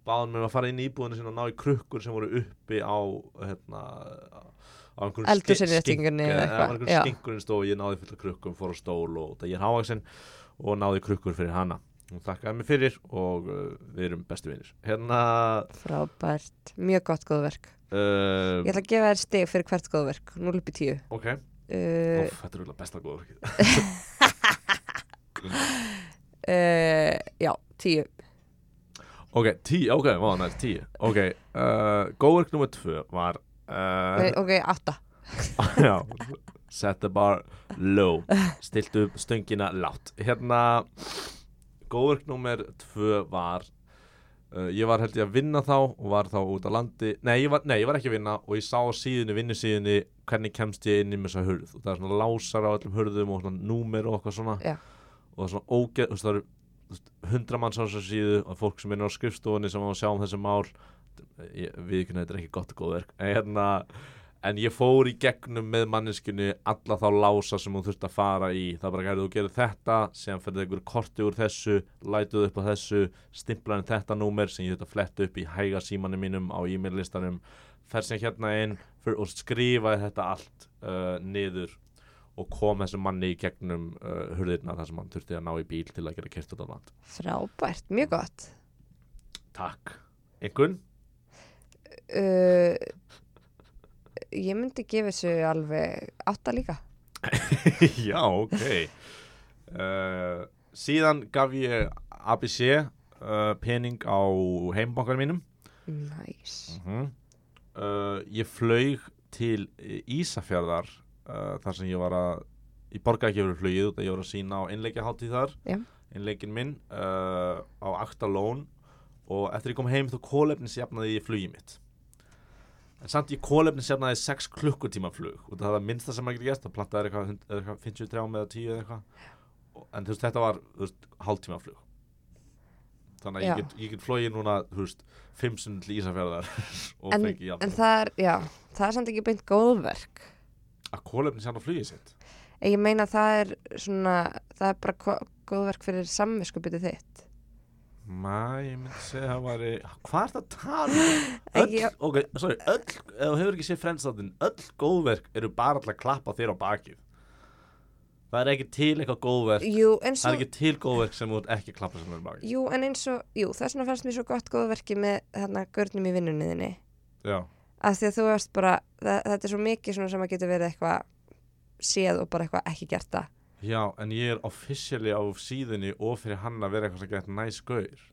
báðum mér að fara inn í íbúðinu sinna og ná í krukkur sem voru uppi á hérna á eða eitthvað, eitthvað já. skinkurinn stóð og ég náði fullt af krukkum fór á stól og það ég er hávaxinn og náði krukkur fyrir hana. Hún þakkaði mér fyrir og uh, við erum bestu vinir. Hérna Frábært, mjög gott góðverk uh, Ég ætla að gefa þér stig fyrir hvert góðverk 0 upp í 10 ok, uh, Óf, þetta er eiginlega besta góður uh, Já, 10 ok, tíu, ok, vá, næst, tíu. Ok, góðverk nummer tvö var Nei, Ok, 8 já, set the bar low. Stilt upp stöngina látt hérna góðverk nummer tvö var uh, ég var held ég að vinna þá og var þá út á landi. Nei ég, var, nei, ég var ekki að vinna og ég sá síðunni, vinnusíðunni hvernig kemst ég inn í þessa hurð. Og það er svona lásar á öllum hurðum og svona númer og eitthvað svona. Já. og það er svona ógeð, þú veist, það eru hundra manns á þessar síðu og fólk sem er á skrifstofunni sem á að sjá um þessi mál. Ég, við ekki þetta er ekki gott góðverk en hérna en ég fór í gegnum með manneskunni alla þá lása sem hún þurfti að fara í. Það bara að þú gerir þetta sem fyrir einhver korti úr þessu lætuð upp á þessu stimplaðin þetta númer sem ég þurfti að fletta upp í hæga símanum mínum á e-mail listanum fer sem hérna inn og skrifaði þetta allt uh, niður og kom þessum manni í gegnum uh, hurðirna þar sem hann þurfti að ná í bíl til að gera kert út á land. Frábært, mjög gott. Takk. Einhvern? uh, Ég myndi gefa þessu alveg 8 líka. Já, ok. Uh, Síðan gaf ég ABC uh, pening á heimbankan mínum. Næs uh Ég flaug til Ísafjarðar uh, þar sem ég var að ég borgaði ekki fyrir flugið út að ég var að sína á einleikjaháttíð þar. Já. einleikin minn á Aktalón og eftir ég kom heim þá kólefnisjafnaði ég flugið mitt en samt ég kólefnisjafnaði 6 klukkutíma flug og það var minnsta sem maður getur gert. Það plattaði eitthvað, hund- eða eitthvað 53 með 10 eða eitthvað. En þú veist þetta var hálftíma flug þannig að Já. ég get, ég get flogið núna þú veist 5 sund til Ísafjarðar og En, fengi jafn en það er, já, það er samt ekki beint góðverk. Að kólefnisjafna flugið sitt? Ég meina það er svona, það er bara góðverk fyrir samviskupið þitt Mæ, ég myndi segja að það væri Hvað er það að tala um? Öll, ok, sorry, öll Ef þú hefur ekki séð frendstáttin Öll góðverk eru bara alltaf að klappa þér á bakið. Það er ekki til eitthvað góðverk. Jú, eins Það er ekki til góðverk sem þú ert ekki að klappa sem er á bakið. Jú, en eins og, jú, þess vegna fannst mér svo gott góðverki með þarna görnum í vinnunniðinni Já, að því að þú veist bara, það, þetta er svo mikið svona sem að getur verið eitthvað séð og bara eitthvað ekki gert það já, en ég er officially á síðunni og fyrir hann að vera eitthvað sem gett næs gaur.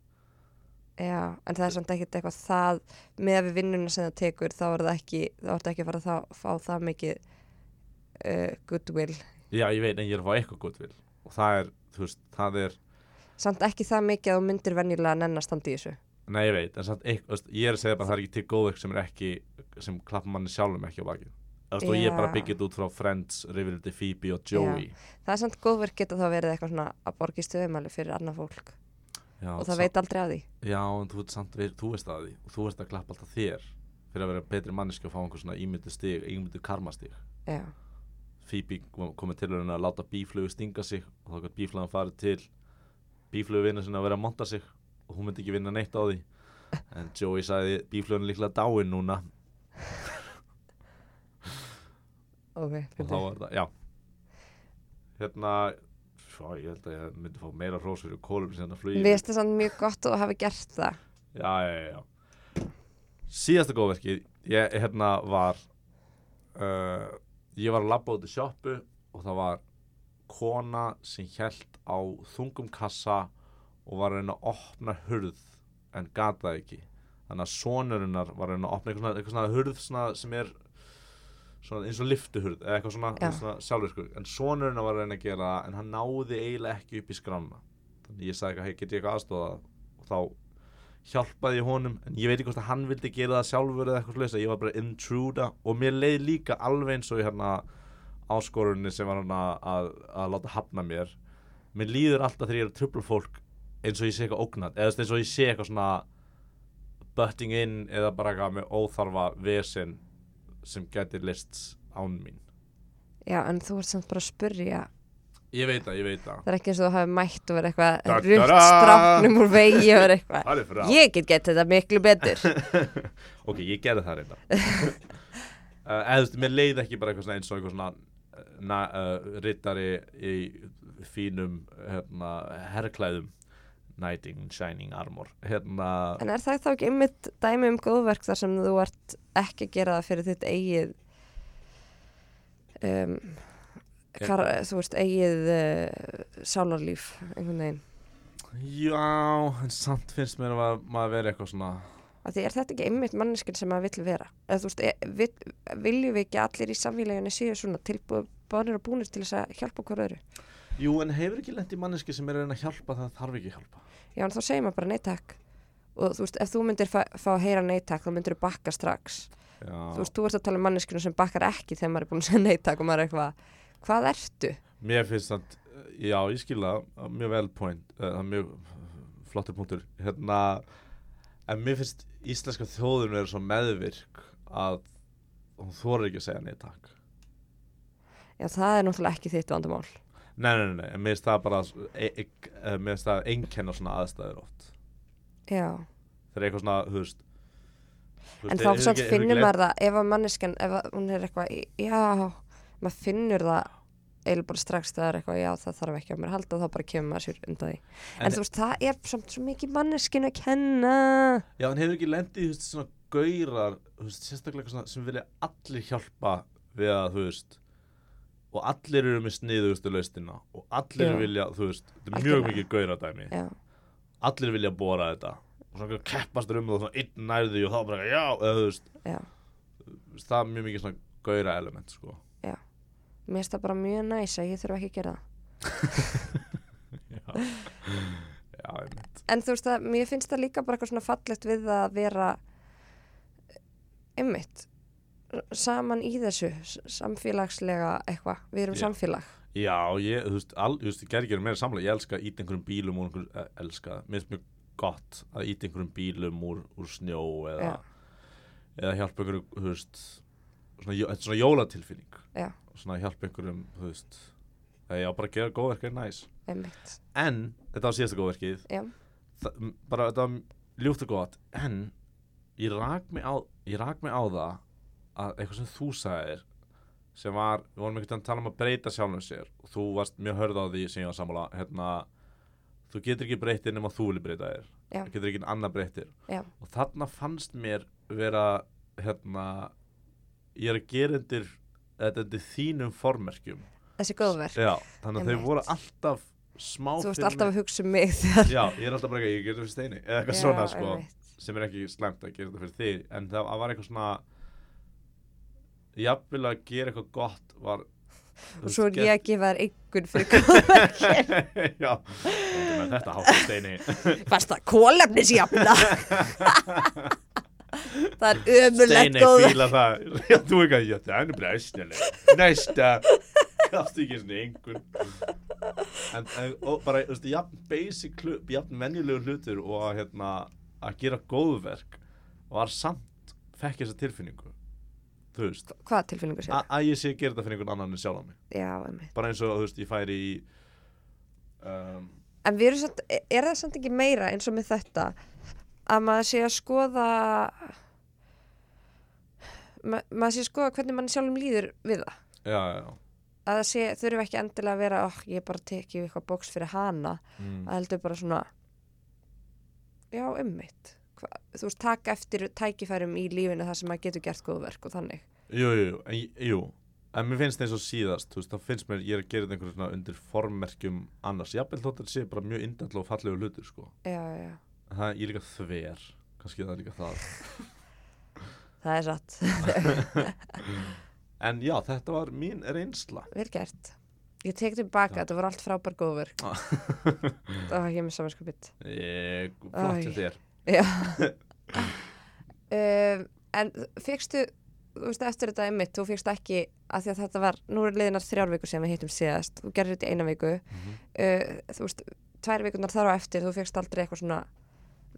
Já, en það er samt ekkert eitthvað það með að við vinnuna sem það tekur þá er það ekki, þá er það ekki að fara að fá það mikið uh, goodwill. Já, ég veit, en ég er að fá eitthvað gott vil Og það er, þú veist, það er samt ekki það mikið að þú myndir venjulega nennast standi í þessu. Nei, ég veit, en samt eitthvað, ég er að segja bara að það er ekki til góðverk sem er ekki sem klappa manni sjálfum ekki á bakið og ég bara Já. byggjað út frá Friends, Riverdale, Phoebe og Joey. Það er samt góðverk geta þá verið eitthvað svona að borgi stöðumæli fyrir annað fólk. Já, og það sa- veit aldrei að því. Já, en þú samt, þú veist að því. Og þú veist að klappa alltaf þér fyrir að vera betri manneski og fá einhver svona ímyndu stig ímyndu karmastig. Já, Phoebe kom- komið til að láta bíflugu stinga sig og þá gætt bíflugan farið til bíflugu vinna sinna að vera að monta sig og hún myndi ekki vinna neitt á því. En Joey sagði bíflugan er líklega dáin núna ok, og þá var það, já. Hérna svo, ég held að ég myndi fá meira hrós fyrir kólum sem þetta flugi Mér finnst það samt mjög gott að þú hafi gert það. Já, já, já, síðasta góðverkið ég hérna var uh, ég var að labba út í sjoppu og það var kona sem held á þungum kassa og var að reyna að opna hurð en gata ekki. Þannig að sonurinnar var að reyna að opna eitthvað svona, eitthvað svona hurð svona, sem er svona eins og liftuhurð eða eitthvað svona, svona sjálfvirkur. En sonurinn var að reyna að gera en hann náði eiginlega ekki upp í skrána þannig ég sagði eitthvað, hei, get ég eitthvað aðstofa og þá hjálpaði ég honum en ég veit ekki hvort að hann vildi gera það sjálfur eða eitthvað slúðis, ég var bara intruda og mér leið líka alveg eins og hérna áskorunni sem var hann að, að, að láta hafna mér. Mér líður alltaf þegar ég er að trubla fólk eins og ég sé eitthvað ógnat eða eins og ég sé eitthvað svona butting in eða bara eitthvað með óþarfa vesen sem gæti lists án mín. Já, en þú ert samt bara að spurja. Ég veit það, ég veit það. Það er ekki eins og þú hafi mætt og verið eitthvað rutt stráknum úr vegi og verið eitthvað. Ég get gett þetta miklu betur. Ok, ég gerði það reynda uh, eða þú veist, mér leið ekki bara eitthvað svona eins og eitthvað svona uh, na, uh, rittari í fínum hérna, herrklæðum knighting in shining armor. Hérna, En er það þá ekki einmitt dæmi um góðverk þar sem þú ert ekki að gera það fyrir þitt eigið um, hvar, þú veist, eigið uh, sálarlíf einhvern veginn? Já, en samt finnst mér að maður vera eitthvað svona að því er þetta ekki einmitt manneskinn sem maður vill vera? Eða þú veist, e, vil, viljum við ekki allir í samfélaginu séu svona tilbúinir og búinir til þess að hjálpa hver öðru jú, en hefur ekki lent í manneski sem er að hjálpa það þarf ekki að hjálpa? Já, en þá segir maður bara neittak og þú veist, ef þú myndir fá, að heyra neittak þá myndir þú bakka strax. Já, þú veist, þú ert að tala um manneskinu sem bakkar ekki þegar maður er búin að segja neittak og maður er eitthvað hvað ertu? mér finnst það já, ég skilða, mjög vel point uh, mjög flottur punktur. Hérna en mér finnst íslenska þjóðun vera svo meðvirk að hún þorir ekki að segja nei takk. Já, það er náttúrulega ekki þitt vandamál nei, nei, nei, mér finnst það bara e, e, e, mér finnst það einkenna svona aðstæður oft. Já, þegar eitthvað svona, þú veist en þá samt finnur maður það ef að manneskan, ef að hún er eitthvað já, maður finnur það eiginlega bara strax það er eitthvað, já það þarf ekki á mér að halda þá bara kemur maður sér undan því. En, En- þú veist, það er samt svo mikið manneskinu að kenna. Já, en hefur ekki lendið, þú veist, svona gaurar, þú veist, sérstaklega eitthvað svona sem vilja allir hjálpa við að, þú veist, og allir eru með sniðugustu laustina og allir Já. vilja, þú veist, þetta er mjög Algjörlega. mikið gauradæmi, Já, allir vilja bóra þetta. Og svona einhver keppast um það og svona einn nærði og þá bara, já, eða þú veist, já, það er mjög mikið svona gaura element, sko. mér finnst það bara mjög næs að ég þurfa ekki að gera það. Já, já, einmitt. en þú veist að mér finnst það líka bara eitthvað svona fallegt við að vera einmitt saman í þessu samfélagslega eitthvað, við erum Já. samfélag. Já, ég, þú veist, all, þú veist, ég gerði ekki meira samlega, ég elska að íta einhverjum bílum úr einhverjum, eh, elska, mér finnst mjög gott að íta einhverjum bílum úr, úr snjó eða, eða hjálpa einhverjum, þú veist, svona, þetta er svona jólatilfinning, Já. svona hjálpa einhverjum, þú veist, það á bara að gera góðverk er næs. einmitt, En, þetta var síðasta góðverkið, bara þetta var ljúft og gott, en ég rak mig á, ég rak mig á það að eitthvað sem þú sagðir sem var, við vorum einhvern veginn að tala um að breyta sjálfum sér og þú varst mjög hörð á því sem ég var sammála, hérna þú getur ekki breytið nema þú vilja breyta þér. Þú getur ekki annar breytið og þarna fannst mér vera hérna ég er að gera undir undir þínum formerkjum. Þessi góðverk já, þannig að þau voru alltaf smá þú fyrir alltaf að hugsa um mig þegar já, ég er alltaf bara ekki, ég getur fyrir steini eða eitthvað Já, svona sko. sem er ekki slæmt að gera þetta fyrir þig en það var eitthvað svona jafnvel að gera eitthvað gott var og svo er ég að gefa þér einhvern fyrir góðverk já, þetta hátt steini fast það kólefnisjafna það er ömulegt steini fíla það. Já, þú ekki að þetta er bara æstnileg næsta. Gafst ekki svona einhvern. Og bara, þú veist, jafn basic jafn venjulegu hlutur og að hérna, að gera góðverk var samt fekk þessa tilfinningu þú veist. Hvað tilfinningu sér? A- að ég sé að gera þetta fyrir einhvern annan en sjálf á mig. Já, einmitt. Bara eins og þú veist ég færi í um, En við erum samt, er það samt ekki meira eins og með þetta að maður sé að skoða ma maður sé að skoða hvernig mann sjálfum líður við það? Já, já, já. Að það sé, þurfi ekki endilega að vera oh, ég bara teki eitthvað bóks fyrir hana mm. að heldur bara svona já, ummitt þú veist, taka eftir tækifærum í lífinu þar sem maður getur gert góðverk og þannig. Jú, jú, jú, en, jú. En mér finnst eins og síðast þú veist, þá finnst mér ég er að gera þetta einhverju svona undir formmerkjum annars, jafnvel þótt að þetta sé bara mjög indall og fallegu hlutur sko, já, já, en það ég er líka þver. Kannski það er líka það. Það er satt. En já, þetta var mín reynsla. Vel gert. Ég tek tilbaka, þetta var allt frábær góðverk Ah. það var ekki með samanskapið Ég, flott til þér um, En fegstu þú veist eftir þetta einmitt, þú fegst ekki að því að þetta var, nú er liðinar þrjár viku sem við hittum síðast, þú gerðir þetta í eina viku. Mhm. uh, þú veist, tvær vikunar þar á eftir þú fegst aldrei eitthvað svona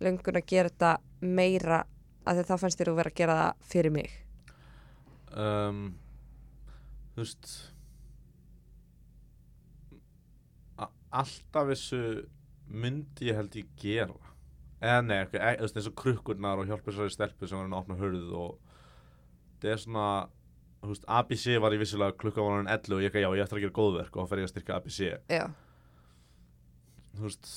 löngun að gera þetta meira að því að þá fannst þér þú vera að gera það fyrir mig. Um, Þú veist Alltaf þessu myndi ég held ég gera eða nei, ekki, e, þú veist, eins og krukkurnar og hjálpa þessari stelpu sem var hann að opna hörð og það er svona þú veist, ABC var í vissulega klukka var hann 11 og ég ekki, já, ég ætti að gera góðverk og þá fer ég að styrka ABC Já, þú veist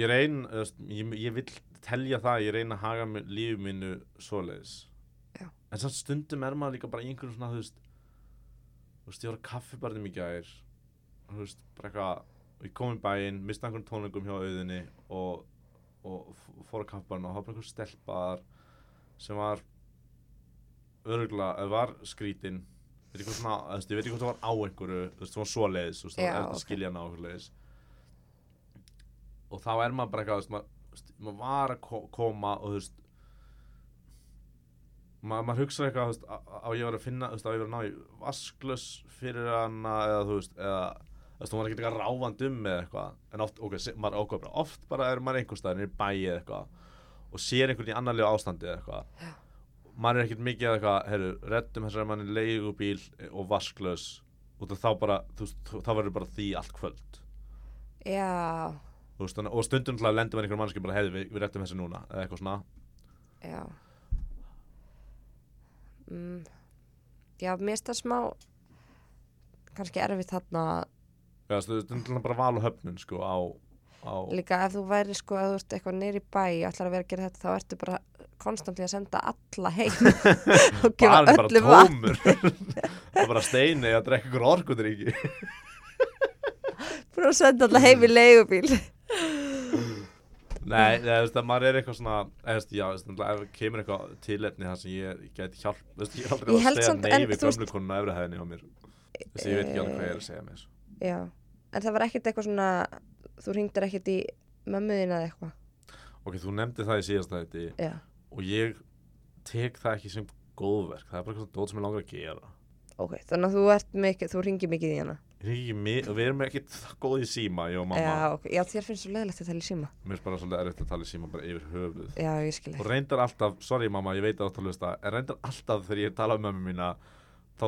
ég reyn ég, ég vil telja það ég reyna að haga mi- lífi mínu svoleiðis. Já. en samt stundum er maður líka bara í einhverjum svona þú veist þú veist ég var að kaffibarnum í gær þú veist bara eitthvað ég kom í bæinn, mista einhvern tónleikum hjá auðinni og, og fór að kaffibarnu og hafa bara einhver stelpaðar sem var örugla, eða var skrítin veit ekki hvað svona, þú veist, ég veit ekki hvað það var á einhverju þú veist, það var svoleiðis, þú veist, það var eftir ok. að skilja hana á einhverju leiðis og þá er maður bara eitthvað, maður, maður var að ko- koma og þú veist maður, maður hugsa eitthvað, á, ég var að finna, á ég var að ná í vasklös fyrir hana eða þú veist, eða þú var ekkert eitthvað ráfand um eða eitthvað. En oft, ok, maður ákveður bara, oft bara er maður einhvers staðar, er í bæi eða eitthvað og sér einhvern í annarlegu ástandi eða eitthvað. Maður er ekkert mikið eða eitthvað, herru, reddum þessari manni leigubíl og út af þá bara, þú veist, þá verður bara því allt kvöld. Já, veist, og stundum til að lendum við einhverjum mannski bara, heiði, við, við reddum þessu núna eða eitthvað svona. Já. Mm, Já, mér finnst það smá kannski erfitt þarna Já, þú veist, til að bara val og höfnun sko á, á líka ef þú væri sko að þú ert eitthvað neyri bæ og ætlar að vera að gera þetta þá ertu bara konstantli að senda alla heim. Og gefa öllu vatn. Er bara steini að drekka ykkur orkundríki bara að senda alla heim í leigubíl. Nei, þú veist, að maður er eitthvað svona eða, þú veist, já, ef kemur eitthvað tilefni þar sem ég, ég geti hjálp veist, ég er aldrei að segja samt- nei en við þú veist- gömlu konuna efri hæðinni á mér. Þú veist, ég veit ekki alveg hvað ég er að segja með þessu Já, en það var ekkert eitthvað svona þú ringdir ekkert í mömmuðina eða eitthvað? Ok, þú nefndi það í síðasta þetta Já, og ég tek það ekki sem góðverk. Það er bara eitthvað dót sem ég langar að gera. Ok, þannig að þú mikið, þú ringir mikið í hana? Og við erum það góð í síma, Já, ok, já, þér finnst svo leðilegt að tala í síma. Mér er bara svolítið erfitt að tala í síma bara yfir höfuð. Já, og reyndar alltaf, sorry mamma, ég veit að þú hlusta en reyndar alltaf þegar ég tala um mömmu mína þá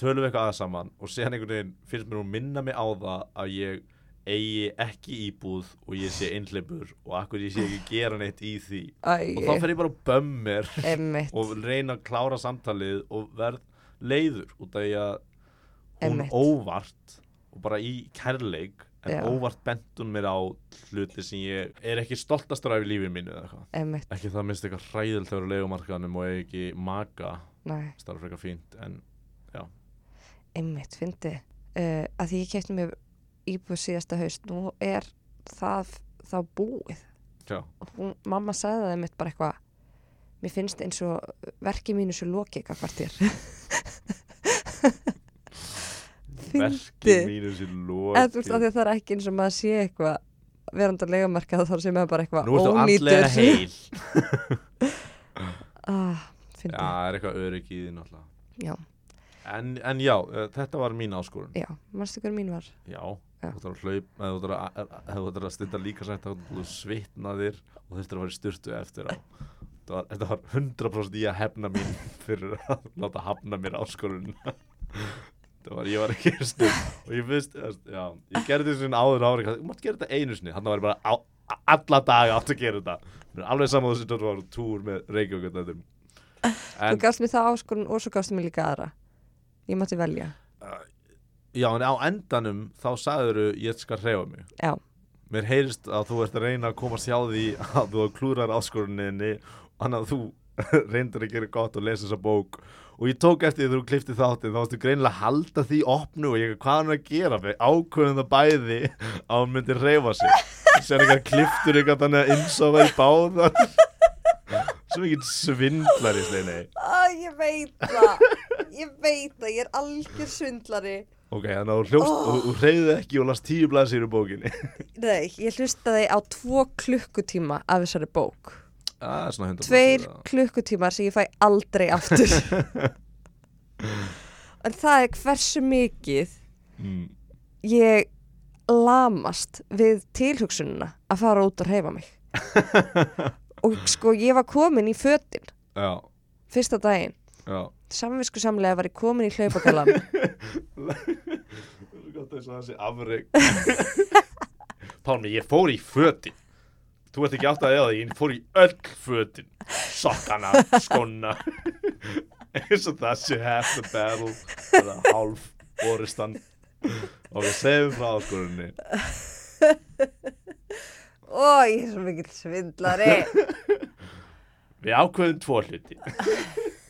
tölum við eitthvað aðeins saman og síðan einhvern veginn finnst mér hún minna mig á það að ég eigi ekki íbúð og ég sé einhleipur og akkur ég sé ekki gera neitt í því. Og þá fer ég bara að bömmir og reyna að klára samtalið og verð leiður út af því að hún Einmitt. óvart og bara í kærleik en Já. óvart bent hún mér á hluti sem ég er ekki stoltastur af í lífið mínu eða eitthvað. Emmitt, ekki það minnst eitthvað hræðilt þegar leigumarkaðanum og ekki maka. Næ, starf frekar fínt en emmitt, fyndi uh, að því ég kefti mér íbúð síðasta haust nú er það þá búið. Já, og hún, mamma sagði það einmitt bara eitthvað mér finnst eins og verki mínu svo lokið hvað þér. Verkið mínu sér eða þú veist að lokið það er ekki eins og maður sé eitthvað verandi að legamarkað þar sem er bara eitthvað ónýtur. ah, já, það er eitthvað öryggi í því náttúrulega. Já, en, en já, uh, þetta var mín áskorun. Já, mannstu hver mín var? Já, Já. þú þarf að hlaup eða þú þarf að, að, að, að, að stunda líka sætt að þú svitnaðir og þurftir að fara í styrtu eftir á. Þetta var, þetta var 100% í að hefna mín fyrir að láta hafna mér áskorun. Var, ég var ekki stund og ég finnst, já, ég gerði þessu áður ári, þú mátt gera þetta einu sinni. Þannig var ég bara á, alla daga átt að gera þetta. Alveg saman þessi þetta var túr með Reykjavík þú gafst mér það áskorun og svo gafst mér líka aðra ég mátti velja. Já, en á endanum þá sagður ég skal hreyfa mig. Já, Mér heyrist að þú ert að reyna að komast hjá því að þú klúrar áskoruninni hann að þú reyndir að gera gott og lesa þessa bók. Og ég tók eftir því þegar þú klifti þáttinn þá varstu greinilega að halda því opnu og ég, hvað hann að gera? Við ákveðum það bæði að hún myndi reyfa sig. Sér eitthvað kliftur eitthvað þannig að insofa í báðan svo mikið svindlar í steini ah, ég veit það ég veit að ég er algjör svindlari. Ok, þannig að þú hljóst Oh. og þú reyðið ekki og las tíu blaðsir í bókinni. Nei, ég hlustaði á tvo klukkutíma af þessari bók. 100 Tveir klukkutímar sem ég fæ aldrei aftur. En það er hversu mikið mm. ég lamast við tilhugsununa að fara út og reyfa mig. Og sko ég var komin í fötin Já, fyrsta daginn samvisku samlega var ég komin í afreg Pálmi, ég fór í fötin. Þú ert ekki átt að eða því, ég fór í öll fötin. Sokkana, skonna eins og það sé half the battle eða hálf orustan og við segjum frá áskorunni Ó, ég er svo mikill svindlari. Við ákveðum tvo hluti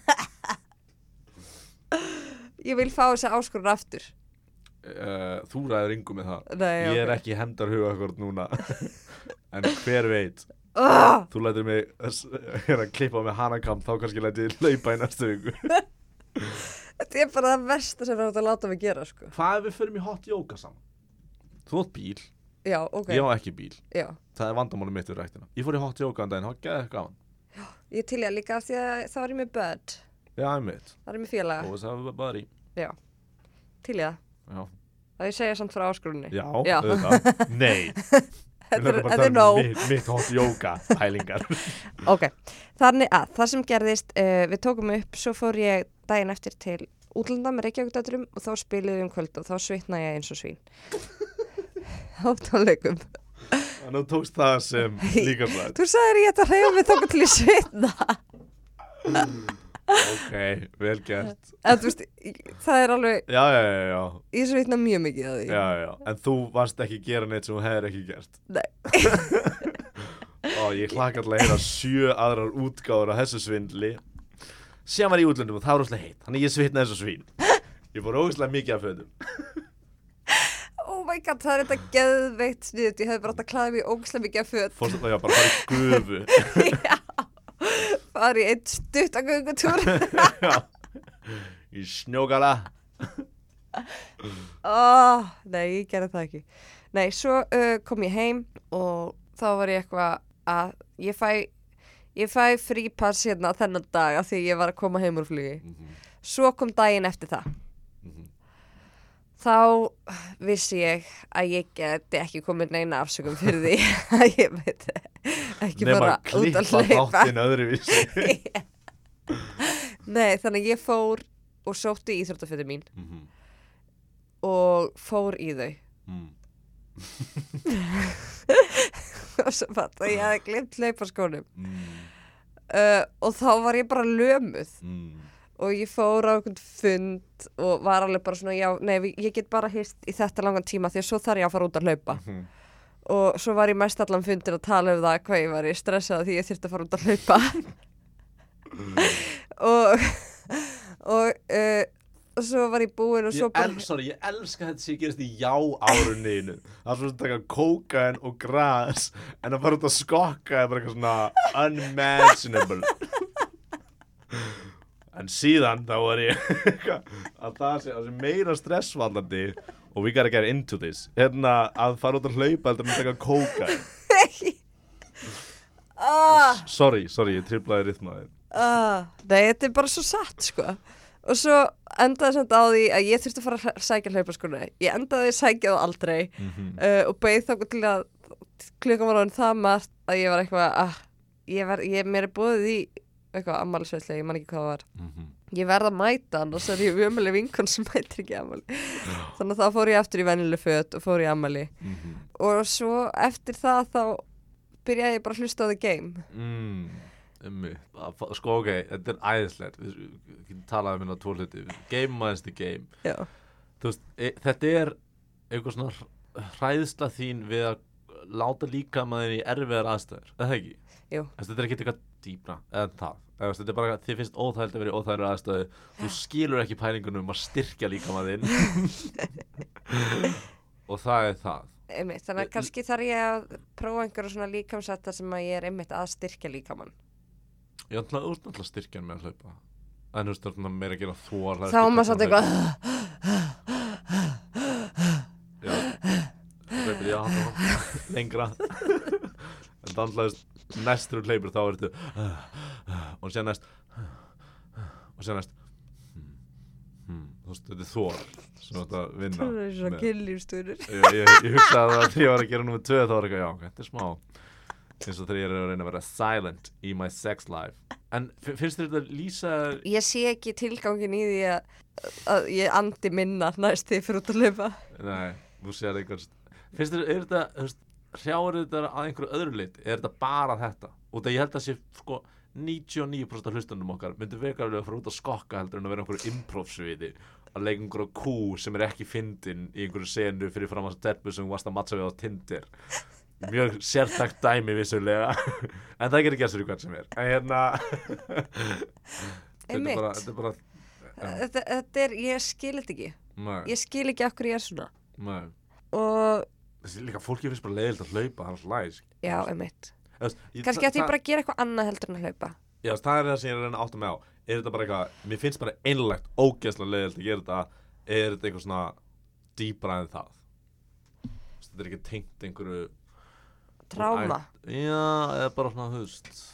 Ég vil fá þessa áskorun aftur. Uh, Þú ræður yngu með það. Nei, Ég er ok. ekki hemdar huga hvort núna. En hver veit? Oh, Þú lætur mig hérna að klippa með hanakamp þá kannski lætur ég laupa í næstu viku. Þetta er bara það versta sem er hægt að láta mig gera sko. Hvað ef við förum í hot yoga saman? Þú átt bíl, Já, ok. Ég á ekki bíl. Já. Það er vandamáli mitt við ræktina. Ég fór í hot yoga en daginn, það var geðið gaman Ég til ég líka af því að þá er ég með börn. Já, ég mitt Það er ég með félaga. Og það var bara í. Til ég það. Já, Það ég segja samt frá áskorunni. Já, Já. auðvitað. Nei. Þetta er- að er um nóg. mitt, mitt hot yoga pælingar. Ok, þannig að það sem gerðist uh, Við tókum upp, svo fór ég daginn eftir til útlanda með Reykjavíkdætturum og þá spiliðum við um kvöld og þá svitna ég eins og svín. Á tónleikum Þannig að þú tókst það sem líka slætt Þú sagðir ég ætti að reyja mig þóka til ég svitna. Ok, vel gert. En þú veist, það er alveg Já, já, já, já, Ég svitna mjög mikið að því. Já, já En þú varst ekki að gera neitt sem þú hefur ekki gert. Nei. Ó, ég hlakka alltaf að heyra sjö aðrar útgáður á þessu svindli. Síðan var í útlöndum og það var rosalega heitt. Þannig ég svitnaði og svín. Ég fór ógeðslega mikið af fötum my god, það er þetta geðveitt sniðut Ég hefði bara að klæða mig ógislega mikið af föt. Fórst alltaf já, bara að í gufu. Fari í einn stutt að göngutúr. Já. Í snjókala oh, Nei, ég gerði það ekki. Nei, svo uh, kom ég heim og þá var ég eitthvað að ég fæ ég fæ frípass hérna þennan dag af því ég var að koma heim úr flugi. Svo kom daginn eftir það Þá vissi ég að ég geti ekki komið neina afsökum fyrir því að ég veit ekki Nefn bara út að hlaupa Nei, þannig ég fór og sótti íþróttafötu mín Mhm. og fór í þau Mm. og svo fatt að ég hefði glimt hlaupaskónum Mm. uh, og þá var ég bara lömuð Mm. Og ég fór á einhvern fund og var alveg bara svona, já, nei, ég get bara hýst í þetta langan tíma því að svo þarf ég að fara út að hlaupa. Mhm. og svo var ég mest allan fundin að tala um það hvað ég var í stressað því ég þyrfti að fara út að hlaupa. Og og uh, og svo var ég búin og svo Ég, el, sorry, ég elska þetta sem gerist í já árunniðinu Það er svona að taka kókain og gras En að fara út að skokka er bara eitthvað svona unimaginable En síðan þá var ég eitthvað að það sé, það sé meira stressvallandi og we gotta get into this. Hérna að fara út að hlaupa heldur en að taka kókain ah, Sorry, sorry, ég triplaði rithmaðið ah, nei, þetta er bara svo satt sko. Og svo endaði samt á því að ég þurfti að fara að sækja hlaupaskóna ég endaði að sækja það aldrei. Mhm. uh, og beið þá til að klukkan var orðin það margt að ég var eitthvað ah, ég var, ég, mér er búið í eitthvað ammælisveitlega, ég man ekki hvað það var. Mhm. ég verð að mæta hann og svo er ég umæli vinkon sem mætir ekki ammæli þannig að þá fór ég aftur í venjuleg föt og fór í ammæli Mhm. og svo eftir það þá byrjaði ég bara að hlusta á the game. Mm, sko ok, þetta er æðislegt. Við við getum talað um hérna tvo hluti. Game minus the game. Veist, e, þetta er einhver svona hræ- hræðsla þín við að láta líka maður í erfiðar aðstæður, er það ekki? Þetta er ekki eitthvað dýpra eða það, þetta er bara þið finnst óþægild að vera í óþægilega aðstæðu þú skilur ekki pælingunum um að styrkja líka maður og það er það. Einmitt, þannig að kannski þarf ég að prófa einhverja svona líkamsætta sem að ég er einmitt að styrkja líkamann. Ég ætla að úr náttúrulega styrkjan með að hlaupa. En þú veist, það er meira að gera þór þá maður samt eitthvað hann lengra. En það alltaf næstur og hleypir þá er þetta Og sér næst Og sér næst Þú veist, þetta er þór sem að vinna það er svona með. kynlýfstunur ég, ég, ég hugsaði að þegar ég var að gera nummer 2 þá var eitthvað, já, ok, þetta er smá eins og þegar ég er að reyna að vera silent í my sex life. En fi- finnst þér þetta lýsa ég sé ekki tilgangin í því að, að ég andi minna næst því fyrir út að lifa nei, þú sér eitthvað finnst þér, er þetta, þú veist hrjáur þetta að einhverju öðru lit er þetta bara þetta, út að ég held að sé sko 99% af hlustandum okkar myndu vekarlega að fara út að skokka heldur en að vera einhverju improv-sviði að leika einhverju kú sem er ekki fyndin í einhverju senu fyrir fram að stelpu sem varst að matcha við á Tinder. Mjög sértakt dæmi vissulega. En það getur gestur í hvern sem er. En hérna þetta er bara, þetta er bara þetta, þetta er, ég skil þetta ekki. Nei, ég skil ekki okkur ég er svona. Nei. Og líka fólki finnst bara leiðilt að hlaupa hann slæs já, einmitt. Kannski ætti ég bara að gera eitthvað annað heldur en að hlaupa. Já, það er það sem ég er að reyna að átta mig á. Er þetta bara eitthvað, mér finnst bara einlegt ógeðslega leiðilt að gera þetta. Er þetta eitthvað svona dýbra en það? Þetta er ekki tengt einhverju tráma, Já, eða bara svona, þú veist.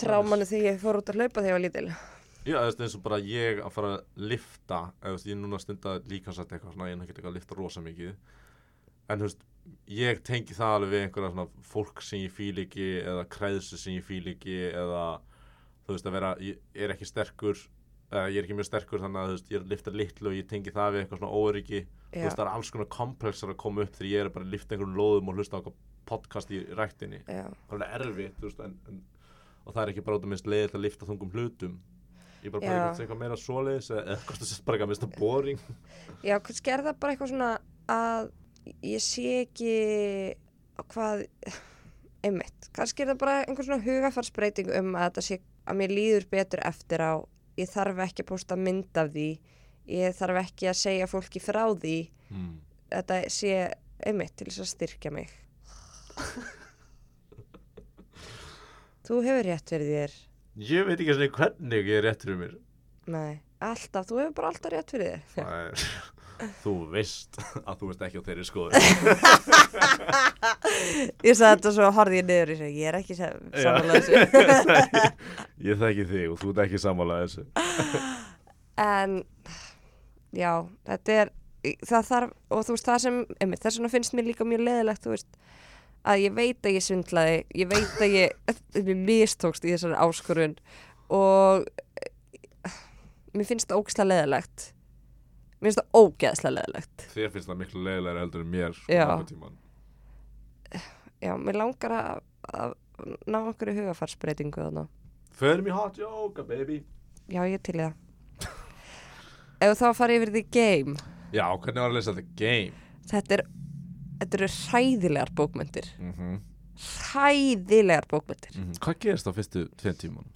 Trámanu því ég fór út að hlaupa þegar ég var lítil. Já, þú veist, eins og bara ég að fara að lifta eða þú veist, ég núna stund að líkansætt eitthvað svona, ég er ekki eitthvað að lifta rosa mikið en þú veist, ég tengi það alveg við einhverja svona fólk sem ég fíl ekki eða kræðsu sem ég fíl ekki eða þú veist að vera, ég er ekki sterkur eða ég er ekki mjög sterkur þannig að þú veist, ég er að lifta litlu og ég tengi það við eitthvað svona óryggi þú veist, það er alls konar komplexar að koma upp þegar ég er bara að lifta einhverjum lóðum og hlusta á eitthvað podcast í ræktinni. Já, það er erfitt, þú veist, en, en, og það er ekki bara út af minnst leiðilt að lifta þungum hlutum. Ég bara bara eitthvað, eitthvað meira svoleiðis eða það sést bara eitthvað minnst að boring. Já, kannski er það bara eitthvað svona að ég sé ekki hvað einmitt, kannski er það bara einhver svona hugafarsbreyting um að þetta sé að mér líður betur eftir á. Ég þarf ekki að posta mynd af því. Ég þarf ekki að segja fólki frá því. Hmm. þetta sé einmitt til þess að styrkja mig. Þú hefur rétt fyrir þér. Ég veit ekki hvernig ég er rétt fyrir mér. Nei, alltaf, þú hefur bara alltaf rétt fyrir þér. Er, þú veist að þú veist ekki á þeirri skoður ég sagði þetta svo horfði ég niður sig ég er ekki samanlega þessu. Ég þekki þig og þú ert ekki sammála þessu. En já, þetta er það þarf, og þú veist það sem einmitt, þess vegna finnst mér líka mjög leðilegt þú veist, að ég veit að ég svindlaði ég veit að ég, mistókst í þessari áskorun og eh, mér finnst það ógeðslega leðilegt mér finnst það ógeðslega leðilegt þér finnst það miklu leiðilega heldur en mér Já. nokkurn tímann. já, mér langar að, að ná okkur í hugafarsbreytingu þarna. Förum í hot yoga baby. Já, ég til í það. Ef þá farið yfir því game? Já, hvernig var að lesa þetta game? Þetta er þetta eru hræðilegar bókmyndir mm -hmm. hræðilegar bókmyndir hvað gerist á fyrstu tveim tíman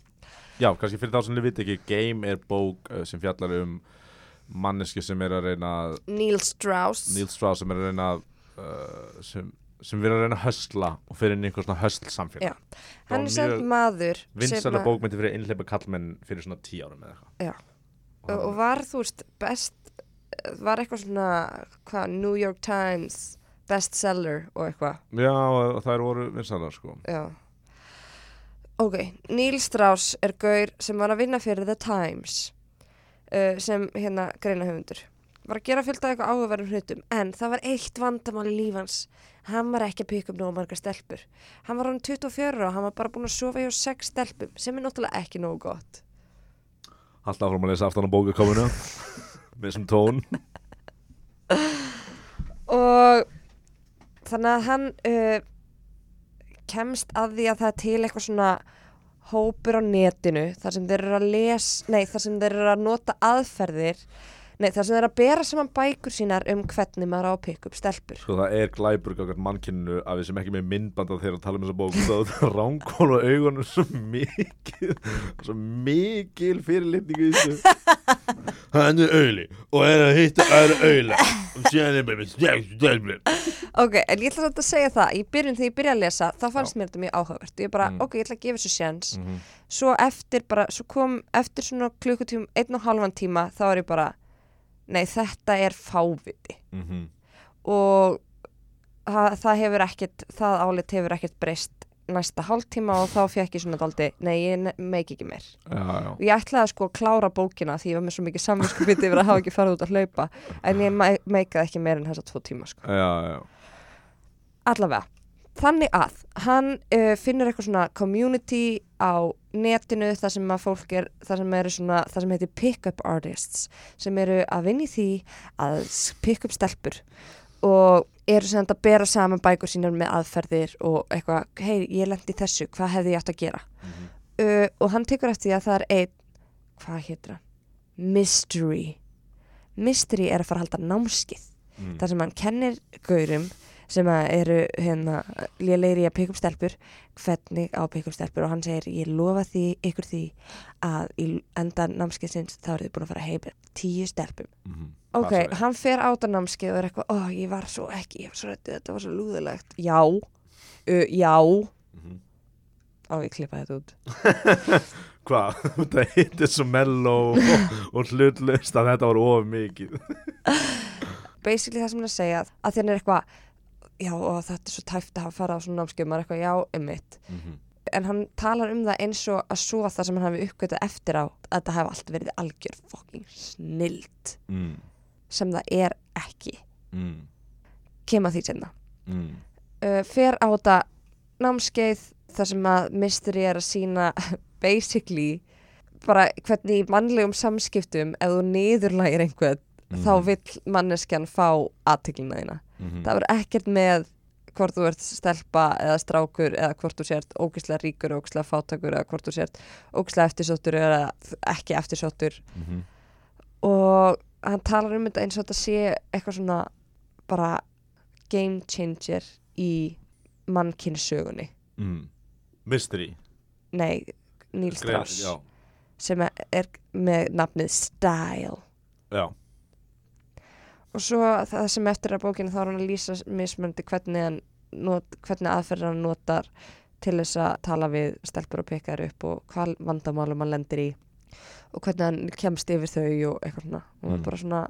já, kannski fyrir þá sem þið veit ekki game er bók uh, sem fjallar um manneski sem er að reyna Neil Strauss Neil Strauss sem er að reyna uh, sem, sem erum að reyna að hösla og fyrir inn í einhver svona hösl samfélag Já. hann er sem maður að- bókmyndi fyrir innleipa kallmenn fyrir svona tíu árum eða eitthvað Já. og, og var þú veist best var eitthvað svona hvað, New York Times bestseller og eitthvað Já, og þær voru vinsælar sko Já. ok, Neil Strauss er gaur sem var að vinna fyrir The Times uh, sem hérna greina höfundur var að gera fylgta eitthvað áhugaverðum hlutum en það var eitt vandamál í lífans hann var ekki að píka upp nógu marga stelpur. Hann var hann 24 og hann var bara búin að sofa hjá 6 stelpum sem er náttúrulega ekki nógu gott. Alltaf áfram að lesa aftan á bókakominu með þessum tón. Og þannig að hann uh, kemst að því að það er til eitthvað svona hópur á netinu þar sem þeir eru að les nei, þar sem þeir eru að nota aðferðir nei, þar sem eru að bera saman bækur sínar um hvernig maður á að pikka upp stelpur. Sko það er glæpur gangart mannkynnu að við sem ekki með myndbanda þegar að tala um þessa bók. Þá er það ránkól á augunum svo mikið svo mikil fyrirlitningu í þessu. Hann er auðli og er að hitta aðra auðla. Og síðan er bara stjálfur ok, en ég ætla samt að segja það í byrjun þegar ég byrja að lesa, þá fannst Já. mér þetta mjög áhugavert. Ég bara, Mm. ok, ég ætla að gefa þessu sjans Mhm. svo eftir bara, svo kom eftir svona klukkutíma, einn og halvan tíma þá er ég bara, nei þetta er fáviti. Mhm. og það, það hefur ekkert, það álit hefur ekkert breyst næsta hálftíma og þá fekk ég svona daldi, nei ég meik ekki meir. Já, já. Og ég ætlaði sko að klára bókina því ég var með svo mikið samvinskupiti yfir að hafa ekki farið út að hlaupa en ég me meikaði ekki meir en þessa tvo tíma sko. já, já. Allavega, þannig að hann uh, finnur eitthvað svona community á netinu þar sem að fólk er, þar sem eru svona þar sem heitir pick-up artists sem eru að vinna í því að s- pick up stelpur og eru sem þetta að bera saman bækur sínar með aðferðir og eitthvað, hei, ég lendi þessu, hvað hefði ég átt að gera Mhm. uh, og hann tekur eftir því að það er einn hvað heitir hann? Mystery Mystery er að fara að halda námskið Mm. þar sem hann kennir gaurum sem eru hérna lélegri að pikka upp stelpur hvernig á pikka upp stelpur og hann segir ég lofa því ykkur því að í enda námskeiðsins þá eru þið búin að fara heim tíu stelpum Mhm. ok, Passa þig. hann fer át á námskeið og er eitthvað, ó ég var svo ekki ég var svo rættið, þetta var svo lúðilegt já, uh, já Mhm. á ég klippa þetta út Hvað? Þetta hittir svo mellow og, hlutlust að þetta var of mikið basically það sem hann er að segja að hann er eitthvað já og þetta er svo tæft að hafa farið á svona námskeið maður er eitthvað já um mitt Mhm. en hann talar um það eins og að svo það sem hann hafi uppgötað eftir á að þetta hafi allt verið algjör fucking snild mm. sem það er ekki Mm. kem að því senna Mm. uh, fer á þetta námskeið þar sem að mystery er að sína basically bara hvernig í mannlegum samskiptum ef þú niðurlægir einhvern þá Mhm. vill manneskjan fá aðtiklina þína Mhm. það verður ekkert með hvort þú ert stelpa eða strákur eða hvort þú sért ógislega ríkur og ógislega fátakur eða hvort þú sért ógislega eftirsóttur eða ekki eftirsóttur Mhm. og hann talar um þetta eins og þetta sé eitthvað svona bara game changer í mannkynnsögunni Mm. Mystery nei, Neil Strauss sem er með nafnið Style já og svo það sem eftir að bókinu þá er hann að lýsa mismöndi hvernig, not, hvernig aðferðir hann notar til þess að tala við stelpur og pekar upp og hvað vandamálum hann lendir í og hvernig hann kemst yfir þau og eitthvað svona og mm. Bara svona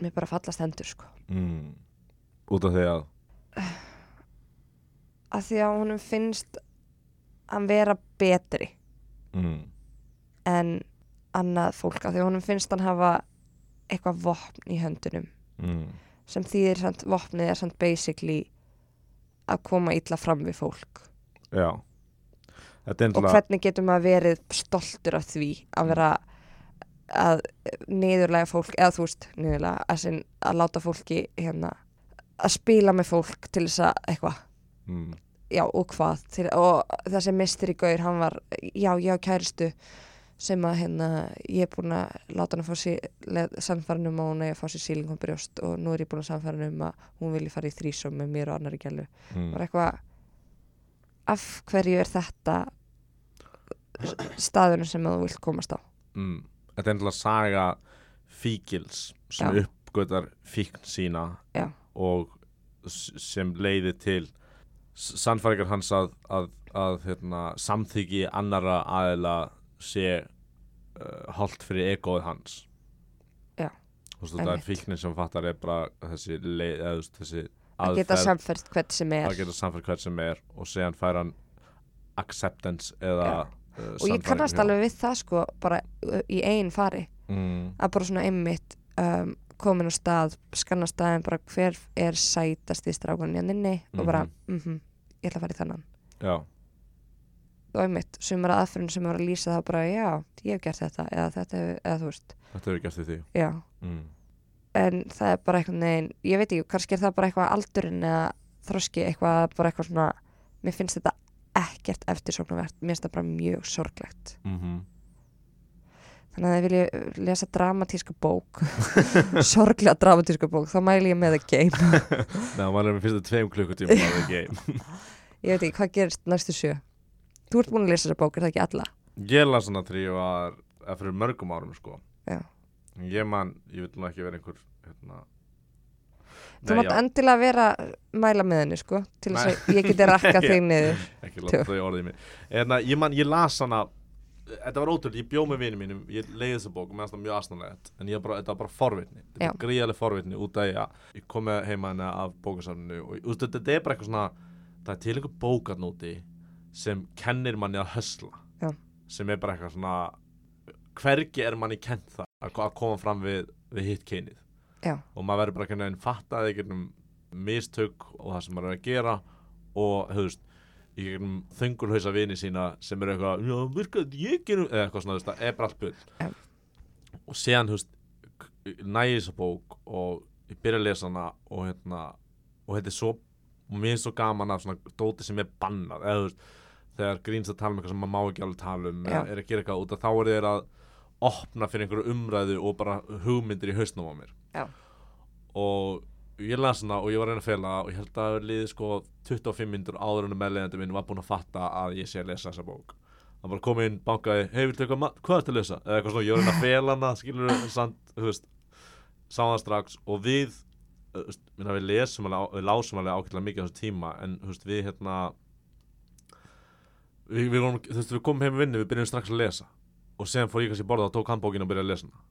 mér bara fallast hendur sko mm. Út af því að að því að honum finnst hann vera betri mm. en annað fólk af því að honum finnst hann hafa eitthvað vopn í höndunum. Mm. sem þýðir samt vopnið er samt basically að koma illa fram við fólk. Já. Er og hvernig getur maður verið stoltur af því að vera að niðurlega fólk eða þú veist, niðurlega að, að láta fólki hérna að spila með fólk til þess að eitthvað, mm. já og hvað? Til, og þessi mystery gaur hann var, já, já kæristu sem að hérna, ég er búin að láta hann að fá sér samfærinum og hún er að fá sér síling og brjóst og nú er ég búin að samfærinum að hún vilji fara í þrísum með mér og annari gælu Mm. var eitthvað af hverju er þetta staðurinn sem þú vilt komast á Mm. Þetta er ennlega saga fíkils sem Já. uppgötar fíkn sína Já. og sem leiði til sannfæringar hans að, að, að hérna, samþyggi annara aðila sé uh, hálft fyrir egóið hans. Já. Þú veist, þetta er fíknin sem fattar er bara þessi leið, eða veist, þessi að geta samferst hvert sem er. Að geta samfært hvert sem er og séðan fær hann acceptance eða uh, og ég kannast alveg við það sko bara uh, í einn fari. Mm, að bara svona einmitt um, komin á stað, skanna staðin bara hver er sætast í strákunni hann inni og bara, mhm, ég ætla að fara í þannan Já, og einmitt, sumar aðferðin sem var að lýsa það bara, já, ég hef gert þetta eða þetta, hefur- eða þú veist, þetta hefur gert í því já. Mm. en það er bara eitthvað neginn, ég veit ekki, kannski er það bara eitthvað aldurinn eða þroski eitthvað, bara eitthvað svona mér finnst þetta ekkert eftirsóknarvert mér finnst það bara mjög sorglegt. Mm þannig að ef ég lesa dramatíska bók sorglega dramatíska bók þá mæli ég með The Game. Nei, maður er með fyrstu tveim klukkutíma The Game. Ég veit ekki, hvað gerist næstu sjö þú ert búin að lesa þessa bók, er það ekki alla? Ég las hana þegar ég var eða fyrir mörgum árum sko. Já. Ég man, ég vil nú ekki vera einhver hérna Þú mátt endilega vera mæla með henni sko til þess að ég geti rakka þig niður. Ekki láta þau orðið í mig. En ég man, ég las hana þetta var ótrúlega, ég bjóð með vinið mínum ég leiði þessa bók og meðan það mjög aðstæðanlegt en ég bara, þetta var bara forvitni, þetta var gríðarlega forvitni út af ég, ég kom með heima henni af bókasafninu og þetta er bara eitthvað svona það er til einhver bókarnóti sem kennir manni að hösla Já. sem er bara eitthvað svona hvergi er manni kent það að ko- að koma fram við, við hitt kynið Já. og maður verður bara einhvern veginn fattaði einhvern mistök og það sem maður er að gera og höfust í gegnum þöngulhausa vini sína sem eru eitthvað, já, virkaði ég gerum eða eitthvað svona, þú veist, það er bara allt Já. og séðan, veist næði þessa bók og ég byrja að lesa hana og hérna og þetta er svo, mér er svo gaman af svona dóti sem er bannað eða þú veist, þegar grínst að tala um eitthvað sem maður má ekki alveg tala um, Já. er að gera eitthvað út af þá er þeir að opna fyrir einhverju umræðu og bara hugmyndir í hausnum á mér Já. og ég las hana og ég var að reyna að fela og ég held að liðið sko 25 myndur áður en meðlegandi minn var búinn að fatta að ég sé að lesa þessa bók hann bara kom inn, bankaði, hei, viltu eitthvað hvað ertu að lesa? eða eitthvað svona, ég var að reyna að fela hana skilur við, samt, þú veist sá það strax og við minna, við við lásum alveg ákveðlega mikið á þessu tíma en við hérna við, við, vorum, þú veist, við komum heim í vinnu, við byrjum strax að lesa. Og sen fór ég kannski borða og tók hann bókinu og byrjaði að lesa hana.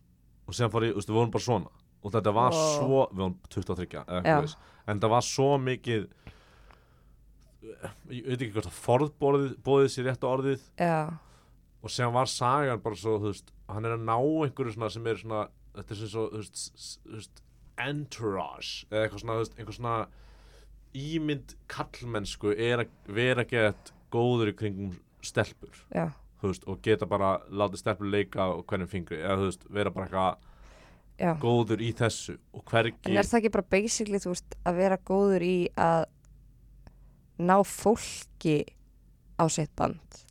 Og sen fór ég, þú veist, við vorum bara svona. Og þetta var Ó. svo, við vorum 23 eða eitthvað þess, en þetta var svo mikið ég veit ekki hvort að forðbóðið bóðið sér rétt á orðið. Já, og sem var sagan bara svo, þú veist, hann er að ná einhverju svona sem er svona, þetta er sem svo, þú veist, þú veist entourage, eða eitthvað svona, þú veist, einhver svona ímynd kallmennsku er að vera gett góður í kringum stelpur, veist, og geta bara látið stelpur leika á hvernig fingri, eða þú veist, vera bara eitthvað já góður í þessu og hvergi, En er það ekki bara basically, þú veist, að vera góður í að ná fólki á sitt band?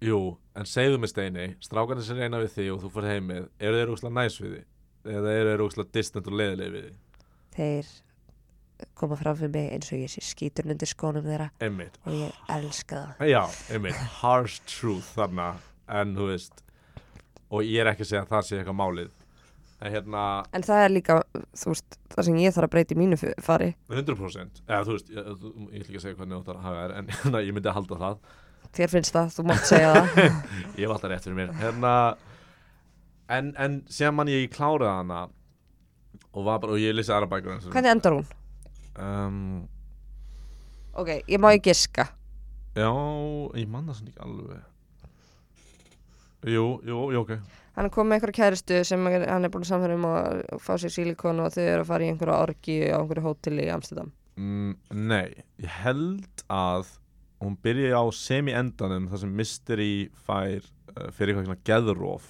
jú, en segðu mig Steini, strákarnir sem reyna við því og þú fyrir heimið, eru þeir úrslega næs við því? Eða eru þeir úrslega distant og leiðileg við því? Þeir koma fram fyrir mig eins og ég sé skíturn undir skónum þeirra Einmitt, og ég elska það. Já, einmitt, harsh truth þarna, en þú veist og ég er ekki að segja að það sé eitthvað málið en hérna En það er líka, þú veist, það sem ég þarf að breyta í mínu fari. 100% eða þú veist, ég, þú- ég ætla ekki að segja hvernig þú þarf að hafa þér en hérna, ég myndi að halda það Þér finnst það, þú mátt segja það. ég hef alltaf rétt fyrir mér hérna, en, en sem mann ég kláraði hana og, var bara, og ég lýsi aðra bækur Hvernig endar hún? Um, Ok, ég má ekki giska. Já, ég man það ekki alveg. Jú, jú, jú, ok. Hann komið með einhverja kæristu sem hann er búin að samfæra um að fá sér sílikon og þau eru að fara í einhverja orgi á einhverju hóteli í Amsterdam. Mm, nei, ég held að hún byrja á semi-endanum þar sem Mystery fær uh, fyrir eitthvað svona geðróf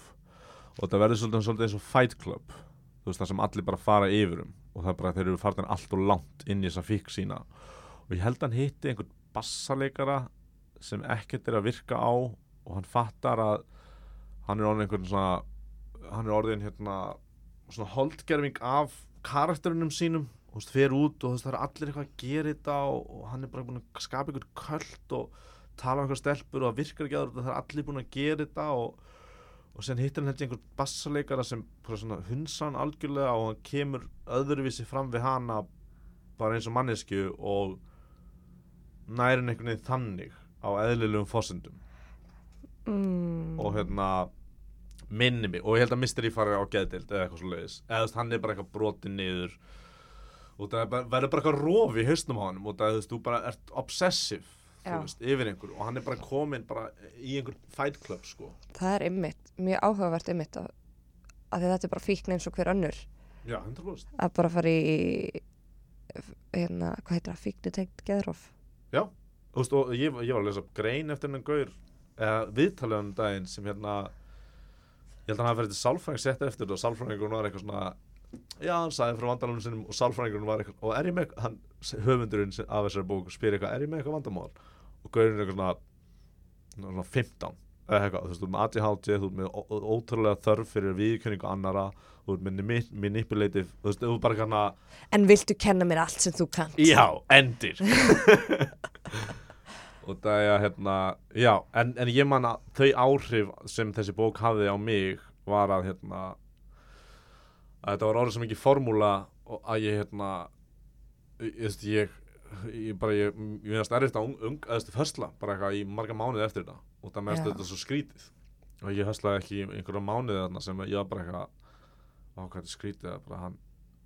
og það verður svolítið, svolítið eins og Fight Club. Þú veist það sem allir bara fara yfir um og það er bara þeir eru farin allt og langt inn í þessa fík sína. Og ég held að hann hitti einhvern bassaleikara sem ekkert er að virka á og hann fattar að hann er orðin einhvern svona hann er orðin hérna svona holdgerfing af karakterinum sínum. Og þú veist, fer út og þú veist, það er allir eitthvað að gera þetta og, og hann er bara búin að skapa einhvern köld og tala um einhver stelpur og það virkar ekki að það er allir búin að gera þetta og, og sen hittir hann held ég einhvern bassaleikara sem bara svona hunsa hann algjörlega og hann kemur öðruvísi fram við hana bara eins og mannesku og næri hann einhvern veginn þannig á eðlilegum fósendum Mm. og hérna minni mig og ég held að Mystery fari á geðdild eða eitthvað svo leiðis eða hann er bara eitthvað brotið niður. Og það er bara- verður bara eitthvað rof í hausnum á hann og það er þú bara ert þú veist, yfir einhver og hann er bara komin bara í einhver fight club sko. Það er ymmit, mjög áhugavert ymmit að, að þetta er bara fíkn eins og hver önnur. Já, 100% að bara fara í hérna, hvað heitir það, fíknu tengt geðróf já, þú veist, og ég, ég var að lesa grein eftir hennan gaur eða viðtalið um daginn sem hérna ég held að hann hafi verið til sálfræðing sett eftir þetta og sálfræðingurinn var eitthvað svona já, hann sagði frá vandamálum sinum og sálfræðingurinn var eitthvað og er ég með, hann, höfundurinn af þessari bók spyr eitthvað, er ég með eitthvað vandamál og gaurinn er eitthvað svona, svona 15 eða eitthvað, þú veist, þú með ADHD þú ert með ótrúlega þörf fyrir viðkynningu annara, þú ert með manip- manipulative, þú veist, þú ert bara kannar En viltu kenna mér allt sem þú kannt? Já, endir og það er að hérna já, en, en ég man að þau áhrif sem þessi bók hafði á mig var að hérna að þetta var orðið sem ekki formúla og að ég hérna ég, ég, ég, bara ég, finnast erfitt að ung, ung að þessi hösla bara eitthvað í marga mánuði eftir þetta og það meðast þetta svo skrítið. Og ég höslaði ekki einhverja mánuði þarna sem ég var bara eitthvað á hvað þetta er skrítið að bara hann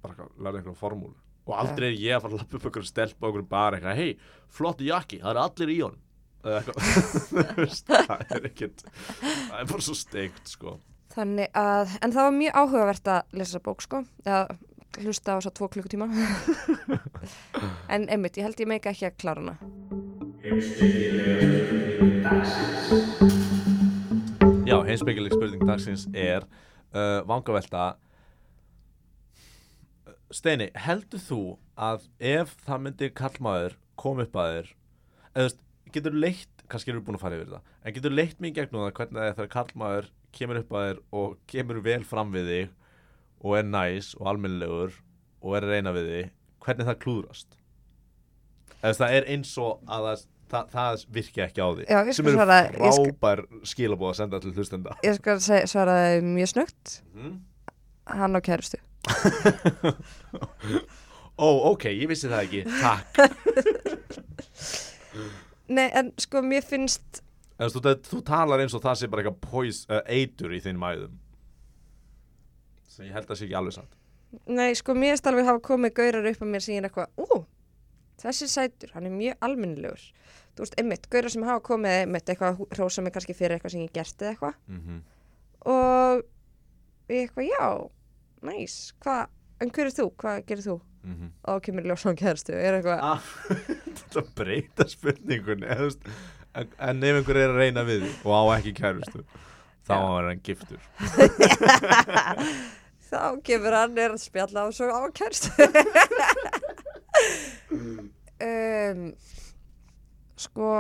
bara eitthvað lærði einhverja formúlu. Og aldrei er ég að fara að lappa upp einhverju stelp á einhverju bara eitthvað hei, flott jakki, það eru allir í honum. Það er ekkert það er bara svo steikt sko Þannig að, en það var mjög áhugavert að lesa þessa bók sko, eða hlusta á þess að tvo klukkutíma. en einmitt, ég held ég meika ekki að klára hana. Já, heimspekileg spurning dagsins er uh, vangavelta Steini, heldur þú að ef það myndi kallmaður koma upp að þér eða getur leitt kannski erum við búin að fara yfir það en getur leitt mig í gegnum það hvernig það er þegar kallmaður kemur upp að þér og kemur vel fram við þig og er næs og almennilegur og er reyna við þig hvernig það klúðrast? Eða það er eins og að það, það, það virki ekki á því Já, sem eru svara- frábær skilabóð að senda til hlustenda. Ég skal svara það mjög snögt, mm. hann á kærustu. Ó, ok, ég vissi það ekki. Takk. Nei, en sko, mér finnst, En þú, þú talar eins og það sé bara eitthvað uh, eitur í þinn mæðum sem ég held að sé ekki alveg satt nei, sko, mér finnst alveg hafa komið gaurar upp á mér sem ég er eitthvað, ú, þessi sætur, hann er mjög almennilegur. Þú veist, einmitt, gaurar sem hafa komið, einmitt, eitthvað, hrósa mig kannski fyrir eitthvað sem ég gert eða eitthvað. mm -hmm. og ég eitthvað, já, næs, hvað, en hver er þú, hvað gerir þú? Mm -hmm. Og kemur ljósan kæðarstu, ég er eitthvað, ah, Þetta breyta spurningunni eða, þú veist, en, ef einhver er að reyna við og á ekki kærustu þá er hann giftur þá kemur hann er að spjalla og svo á kæðarstu. um, sko,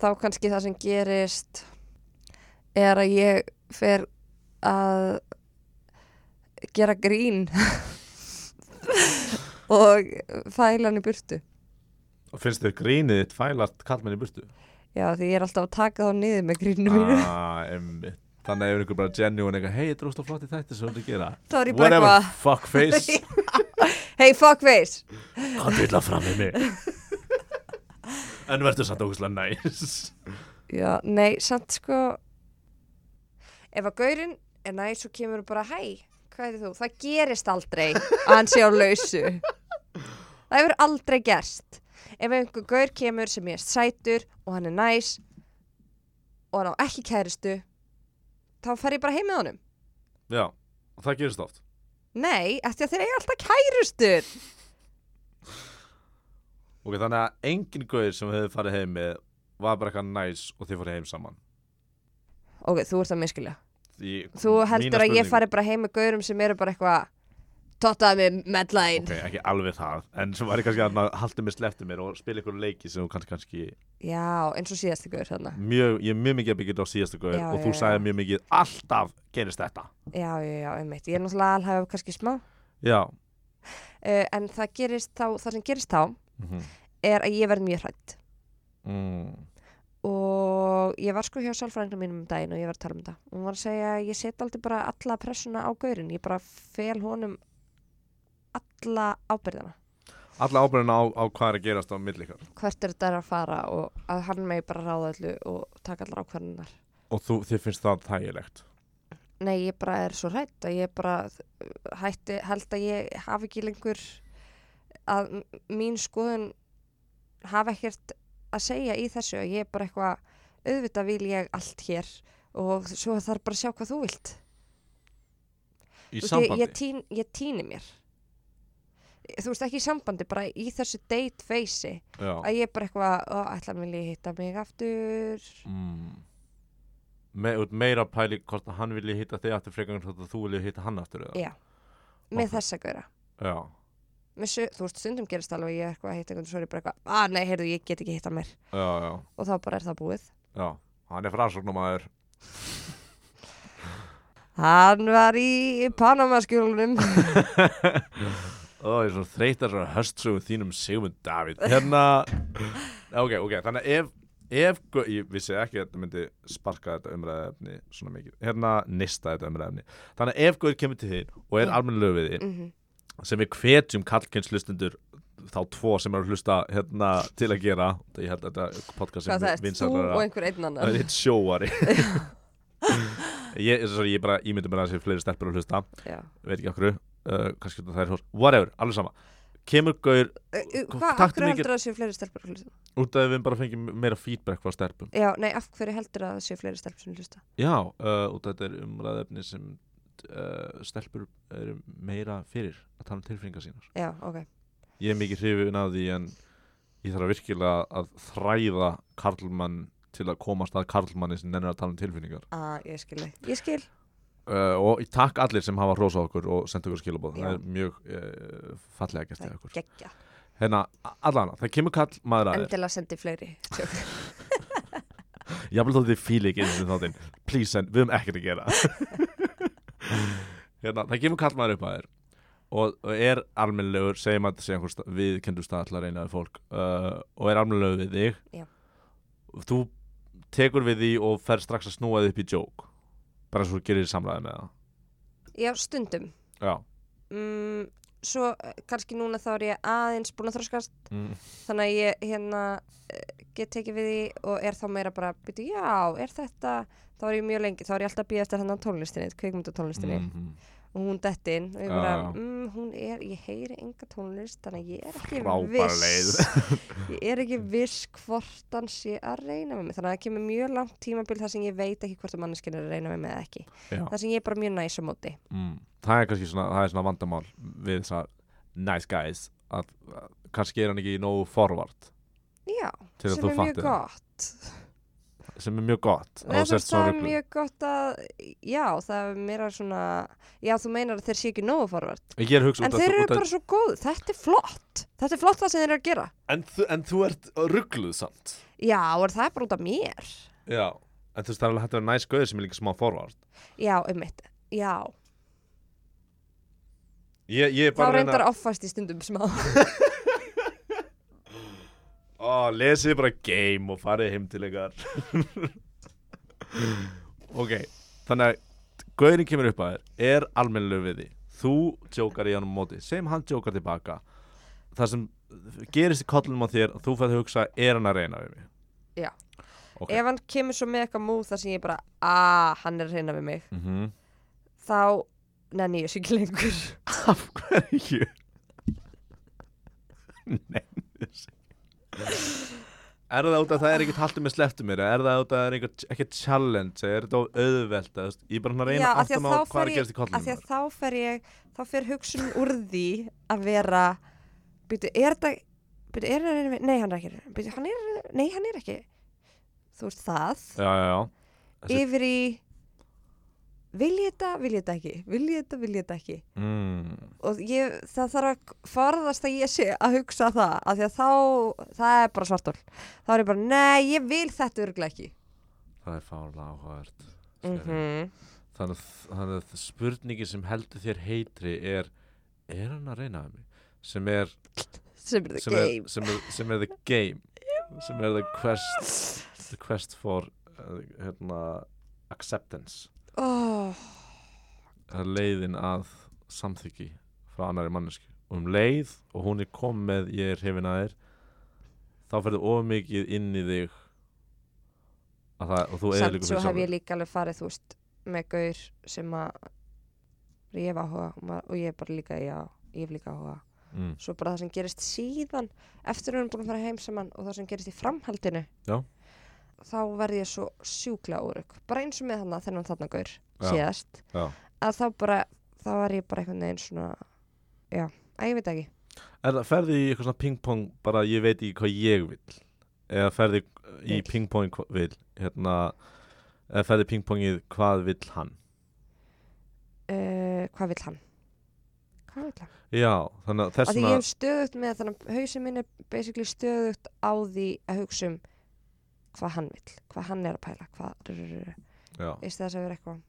þá kannski það sem gerist er að ég fer að gera grín og fæla hann í burtu. Og finnst þér grínið þitt fælast kallmenn í burtu Já, því ég er alltaf að taka þá niður með gríninu mínu. ah, einmitt. þannig að ef einhver bara genuine eitthvað hei, þetta er úrst á flotti þætti sem þú ert að gera Þá er ég bara whatever, eitthvað, fuckface hey fuckface. Hvað vil að fram með mig? en verður samt ógustlega næs Já, nei, samt sko, ef að gaurinn er næst svo kemur bara, hæ, hvað heitir þú? Það gerist aldrei að hann sé á lausu. Það hefur aldrei gerst. Ef einhver gaur kemur sem ég er sætur og hann er næs og hann á ekki kæristu, þá fer ég bara heim með honum. Já, og það gerist oft Nei, eftir að þeir eiga alltaf kærustur. Ok, þannig að engin gauð sem hefur farið heim með var bara eitthvað næs og þið fóru heim saman Ok, þú ert að miskilja. Því, Þú heldur að ég fari bara heim með gaurum sem eru bara eitthvað tottaði með medlæn. Ok, ekki alveg það En sem var ég kannski að halda mig sleppti mér og spila ykkur leiki sem þú kannski kannski Já, eins og síðasti gaur mjög, Ég er mjög mikið að byggja þetta á síðasta gauð Já, og þú sagði mjög mikið alltaf gerist þetta Já, já, já, einmitt. Ég er náttúrulega alhæfa kannski smá. Uh, en það gerist þá, það sem gerist þá mm er að ég verð mjög hrætt. mm. Og ég var sko hjá sálfræðingum mínum um daginn og ég var að tala um þetta. Og hún var að segja ég set aldrei bara alla pressuna á gaurin. Ég bara fel honum alla ábyrðina. Alla ábyrðina á, á hvað er að gerast á milli ykkar. Hvert er þetta að fara og að hann megi bara ráða öllu og taka allar ákvarðunar. Og þú, þið finnst það þægilegt? Nei, ég bara er svo hrætt að ég bara hætti, held að ég hafi ekki lengur að mín skoðun hafi ekkert að segja í þessu að ég er bara eitthvað auðvitað vil ég allt hér og svo þarf bara að sjá hvað þú vilt. Í Þú veist, sambandi? ég, ég, tín, ég tíni mér þú veist ekki í sambandi bara í þessu date face að ég er bara eitthvað, ætla hann vilja hitta mig aftur? Mm. Me, meira pæli hvort að hann vilji hitta þig aftur frekar en hvort að þú vilji hitta hann aftur eða? Já. með Ok. þessa gaura. Já, su- þú veist, stundum gerist alveg að ég eitthvað að hitta einhvern svo er ég bara eitthvað, að nei, heyrðu, ég get ekki hitta mér. Já, já, og þá bara er það búið. Já. Hann er frásóknumæður hann var í Panamaskjólunum Ó, ég er svo þreytar svo höstsögum þínum Sigmund Davíð. Hérna ok, ok, þannig ef, ef ég vissi ekki að þetta myndi sparka þetta umræðefni svona mikið, hérna nista þetta umræðefni, þannig ef Guður kemur til þín og er Já. almennilega við þín mm sem við hvetjum kallkynnslustundur þá tvo sem eru að hlusta hérna til að gera, það ég held að þetta podcast Hvað það er, þú og einhver einn það annar er eitt sjóari. Ég, sorry, ég bara ímyndi mér að það sé fleiri stelpur að hlusta. Já. veit ekki okkur, uh, kannski það er hos whatever, alveg sama. Kemur Guður Uh, uh, Hvað, af hverju heldur það séu fleiri stelpur að hlusta? út af að við bara fengjum meira feedback frá stelpum. Já, nei, af hverju heldur það séu fleiri stelpur sem hlusta? Já, uh, út af þetta er umræðefni sem uh, stelpur eru meira fyrir að tala um tilfinningar sínar. Já, ok. Ég er mikið hrifin af því en ég þarf virkilega að þræða karlmann til að komast að karlmanni sem nennir að tala um tilfinningar. Ah, Ég skil ég skil uh, og takk allir sem hafa hrósað okkur og sendt okkur skilabóð, Já. það er mjög uh, fallega gert er okkur geggja Hérna, allana, það kemur kall maður að þér Endilega sendi fleiri Tjók. Ég vil þótt þið fíli ekki eins og þáttinn. Please send, við höfum ekkert að gera. Hérna, það kemur kall maður upp að þér. Og, og er almennlegur segjum að þetta sé einhver sta- við kendur stað til að reyna við fólk. Uh, og er almennlegur við þig. Já. Þú tekur við því og fer strax að snúa þið upp í joke bara þú gerir samræði með það? Já, stundum. Já. Mm, Svo eh, kannski núna þá er ég aðeins búin að þroskast. Mm. Þannig að ég hérna eh, get tekið við því og er þá meira bara byrju, já, er þetta? Þá er ég mjög lengi, þá er ég alltaf að býja eftir hann tónlistinni, kvikmyndatónlistinni. Mhm. Og hún dettin og ég bara, já. mm, hún er, ég heyri enga tónlist þannig að ég er ekki Frábær viss ég er ekki viss hvort hann sé að reyna með mig þannig að það kemur mjög langt tímabil þar sem ég veit ekki hvort að manneskinn er að reyna með mig eða ekki Já. þar sem ég er bara mjög næs á móti mm. Það er kannski svona, það er svona vandamál við þessar nice guys að, að kannski er hann ekki nógu forward já, að sem er mjög gott sem er mjög gott að Nei, svona það er mjög gott að já, það er meira svona já, þú meinar að þeir sé ekki nógu er að hugsa en út af- þeir eru bara svo góð, þetta er flott. Þetta er flott það sem þeir eru að gera. En, en þú ert ruggluð samt. Já, og það er bara út af mér? Já. En þú veist það er alveg hægt að vera næs gauður sem er líka smá forward já, um mitt, já. Ég, ég er þá bara að reyndar reyna offast í stundum smá Ó, lesið bara game og farið heim til ykkar. Ok Þannig að gauðurinn kemur upp að þér Er almennilegu við því Þú djókar í hann á móti Sem hann djókar tilbaka. Það sem gerist í kollunum á þér Þú fæði að hugsa Er hann að reyna við mig? Já. Ok. Ef hann kemur svo með eitthvað múð þar sem ég bara að hann er að reyna við mig. Mm þá nenni ég sér ekki lengur. Af hverju? Nei Er það út að það er ekkert haldið með sleftu mér Er það út að það er ekkert, ekkert challenge Er þetta of auðvelt Ég er bara að reyna af á þá hvað er gerast í af því að þá fer ég þá fer hugsun úr því að vera byrju, er þetta byrju, er hann nei, hann er ekki byrju, hann er, nei, hann er ekki. Þú veist það. Já, já, já. Yfir í vil ég þetta, vil ég þetta ekki? Vil ég þetta, vil ég þetta ekki? Mm, og ég, það þarf að forðast að ég sé að hugsa það af því að þá, það er bara svartól þá er ég bara, nei, ég vil þetta örglega ekki. Það er fárlega áhugavert mm mm þannig, að- þannig að spurningi sem heldur þér heitri er Er hann að reyna við mig? Sem er sem er the sem er, game. sem, er, sem er the game. Sem er the quest the quest for uh, hérna, acceptance oh, það er leiðin að samþyggi frá annari manneski og um leið og hún er kom með ég er hrifin að þér þá ferðu of mikið inn í þig að það, og þú eða samt líka svo fyrir hef ég líka alveg farið þú veist með gaur sem að ég hef áhuga og ég hef bara líka já, ég hef líka áhuga mm. svo bara það sem gerist síðan eftir að við erum búin að fara heim saman og það sem gerist í framhaldinu. Já. Þá verð ég svo sjúklega órug bara eins og með hann þennan þarna gaur Já. að þá bara þá var ég bara einhvern veginn svona já, að ég veit ekki er það ferði í eitthvað svona ping-pong bara ég veit ekki hvað ég vil eða ferði í ping-pong vil hérna eða ferði ping-pongið hvað vil hann uh, hvað vill hann? hvað vill hann? já, þannig að að þess því ég hef stöðugt með þannig að hausin minn er basically stöðugt á því að hugsa um hvað hann vill, hvað hann er að pæla hvað, í þess að vera eitthvað?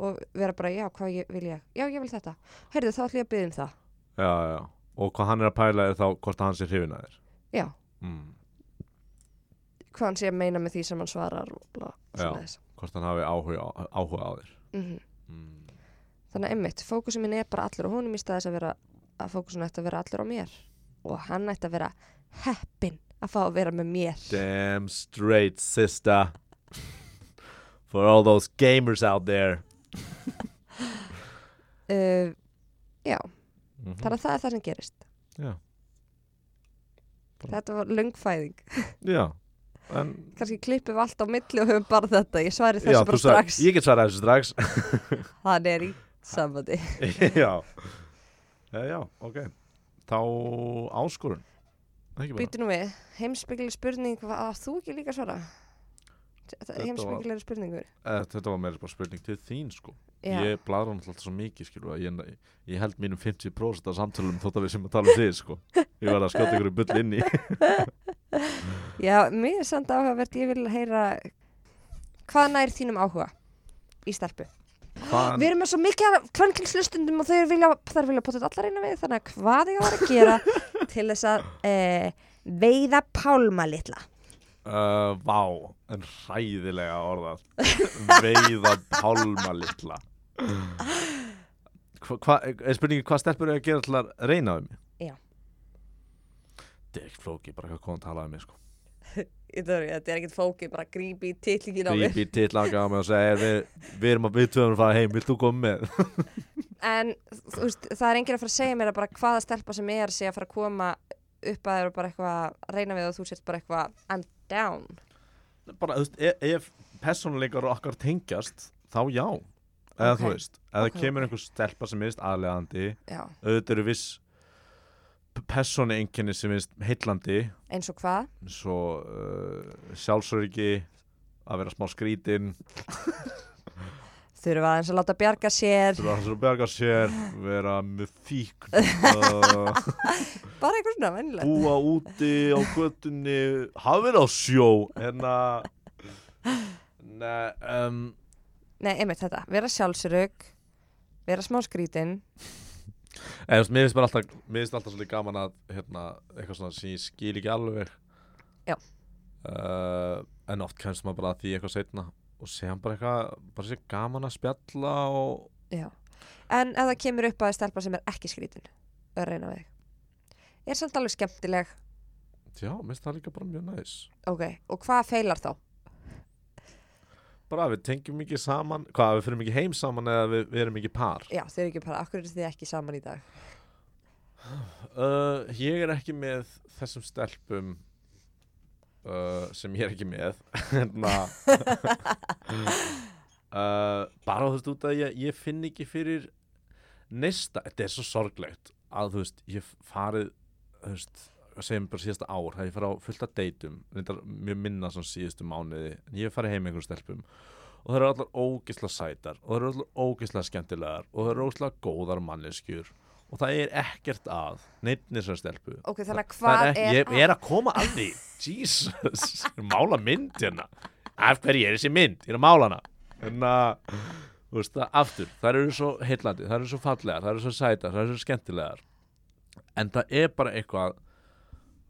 Og vera bara, já, hvað ég, vil ég? Já, ég vil þetta, heyrðu þá ætlum ég að byggja um það. Já, já. Og hvað hann er að pæla er þá hvort að hann sé hrifin að þér. Já, mm. hvað hann sé að meina með því sem hann svarar og bla, Já. hvort hann hafi áhuga, á- áhuga á þér. Mhm. mm. þannig að einmitt, fókusum minn er bara allur á honum í staðis að vera að fókusun ætti að vera allur á mér. Og hann ætti að vera heppin að fá að vera með mér. Damn straight sister. For all those gamers out there. Uh, já, mm þannig að það er það sem gerist. Já. Bara- þetta var löngfæðing Já. En, kannski klippum við allt á milli og höfum bara þetta. Ég svari já, þessu bara þú sagði- strax. Ég get svarað þessu strax. Hann er í sambandi Já. Já, ok. Þá áskorun. bara býtu nú við, heimsbyggileg spurning hvað þú ekki líka að svara? Var- heimsbyggileg spurningur. E, Þetta var meira spurning til þín sko. Já, Ég bladra hann alltaf svo mikið skilu að ég, ég held mínum 50% af samtölum þótt að við sem að tala um þig sko. Ég var að skjóta ykkur í bull inn í. Já, mér er samt áhugavert ég vil heyra hvað nær þínum áhuga í Hvað Við erum með svo mikið af kvennkynslustundum og þau vilja, þær vilja potið allar einu við þannig að hvað ég var að gera til þess að e, veiða pálma litla Uh, vá, en hræðilega orðað Veiða pálma litla Hva, Er spurningi hvað stelpur eru að gera til að reyna um? Já. Þetta er ekki flóki, bara hvað koma að tala um mig sko Þetta er ekkert fókið, bara grípi í titlingin á mig Grípi til langa á mig og segja "Hey, við, við erum að við tvöðum að fara heim, vilt þú koma með? En þú veist, það er enginn að fara að segja mér að bara hvaða stelpa sem er sé að fara að koma upp að þér og bara eitthvað að reyna við og þú sért bara eitthvað I'm down. Bara, þú veist, ef, ef persónuleikar okkar tengjast, þá já. Eða Ok. þú veist, ef Ok, það kemur einhver stelpa sem minnst aðlegandi Já, auðvitað eru viss persónu einkenni sem minnst heillandi. Eins og hvað? svo uh, sjálfsöryggi að vera smá skrítin. Þurfa aðeins að láta bjarga sér. Þurfa að berga sér vera með fíkn uh, Bara eitthvað svona, venjulegt. búa úti á göttunni hafa verið á sjó en að Nei, um, Nei, einmitt þetta, vera sjálfsörug vera smá skrítin veist, mér finnst bara alltaf alltaf svolítið gaman að hérna, eitthvað svona sem ég skil ekki alveg Já. uh, en oft kemst maður bara að því eitthvað setna og hann bara eitthvað bara sé gaman að spjalla og Já. En ef það kemur upp að stelpa sem er ekki skrítin að reyna við þig er samt alveg skemmtileg já, mér finnst það líka bara mjög næs ok, og hvað feilar þá? Bara við tengjum mikið saman hvað, við fyrir mikið heim saman eða við, við erum mikið par? Já, þau eru ekki bara, akkur eru þið ekki saman í dag? Uh, ég er ekki með þessum stelpum uh, sem ég er ekki með. Hérna. Uh, bara þú veist út að ég, ég finn ekki fyrir neista, þetta er svo sorglegt að þú veist, ég farið þú veist, segjum bara síðasta ár það ég farið á fullt af deytum mjög minna svona síðustu mánuði en ég hef farið heim með einhverjum stelpum. Og það eru allar ógisla sætar og það eru allar ógisla skemmtilegar og það eru ógisla góðar manneskjur og það er ekkert að neittnir sem stelpu. Ok, þannig að Það hvað er, ekki- ég, ég er að koma að því. Jesus, ég er að mála mynd hérna. Af hverju er þessi mynd, ég er að mála hana. En að þú veist það aftur, það eru svo heillandi það eru svo fallegar, það eru svo sætar, það eru svo skemmtilegar. En það er bara eitthvað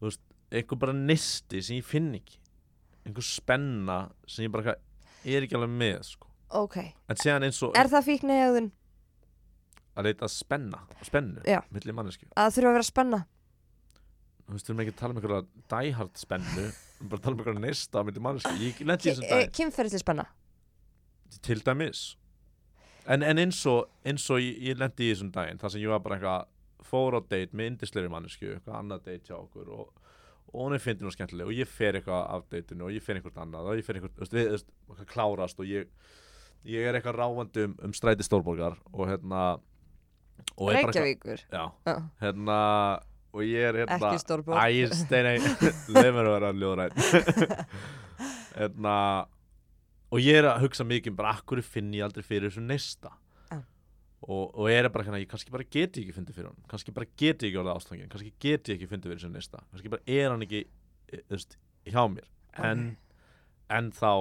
þú veist, eitthvað bara nisti sem ég finn ekki einhver spenna sem ég bara er ekki alveg með sko. Ok, en séðan eins og er það fíknihegðun að leita að spenna spennu, Já. milli mannesku að þurfa að vera spenna? þú veist, við erum ekki að tala um einhverja dæhard spennu við erum bara að tala um einhverja nesta á milli mannesku dæ Kynferðislega spenna? til dæmis en, en eins og, eins og ég, ég lendi í þessum daginn þar sem ég var bara eitthvað fór á date með indisleiri mannesku eitthvað annað date hjá okkur og, og hún er fyndin og skemmtileg og ég fer eitthvað af dateinu og ég fer einhvert annað og ég fer einhvert, þú veist, við, klárast og ég ég er eitthvað ráfandi um, um stræti stórborgar og hérna og Reykjavíkur? já, Já, hérna og ég er hérna ekki stórborg Æ, steinei, leið mér að vera ljóðræn Hérna Og ég er að hugsa mikið um bara Akkur finn ég aldrei fyrir þessu neista Já. Og, og er bara hérna Ég kannski bara geti ekki fundið fyrir hann Kannski bara geti ekki orðið ástangin Kannski geti ekki fundið fyrir þessu neista Kannski bara er hann ekki e, þú veist, hjá mér. En, en þá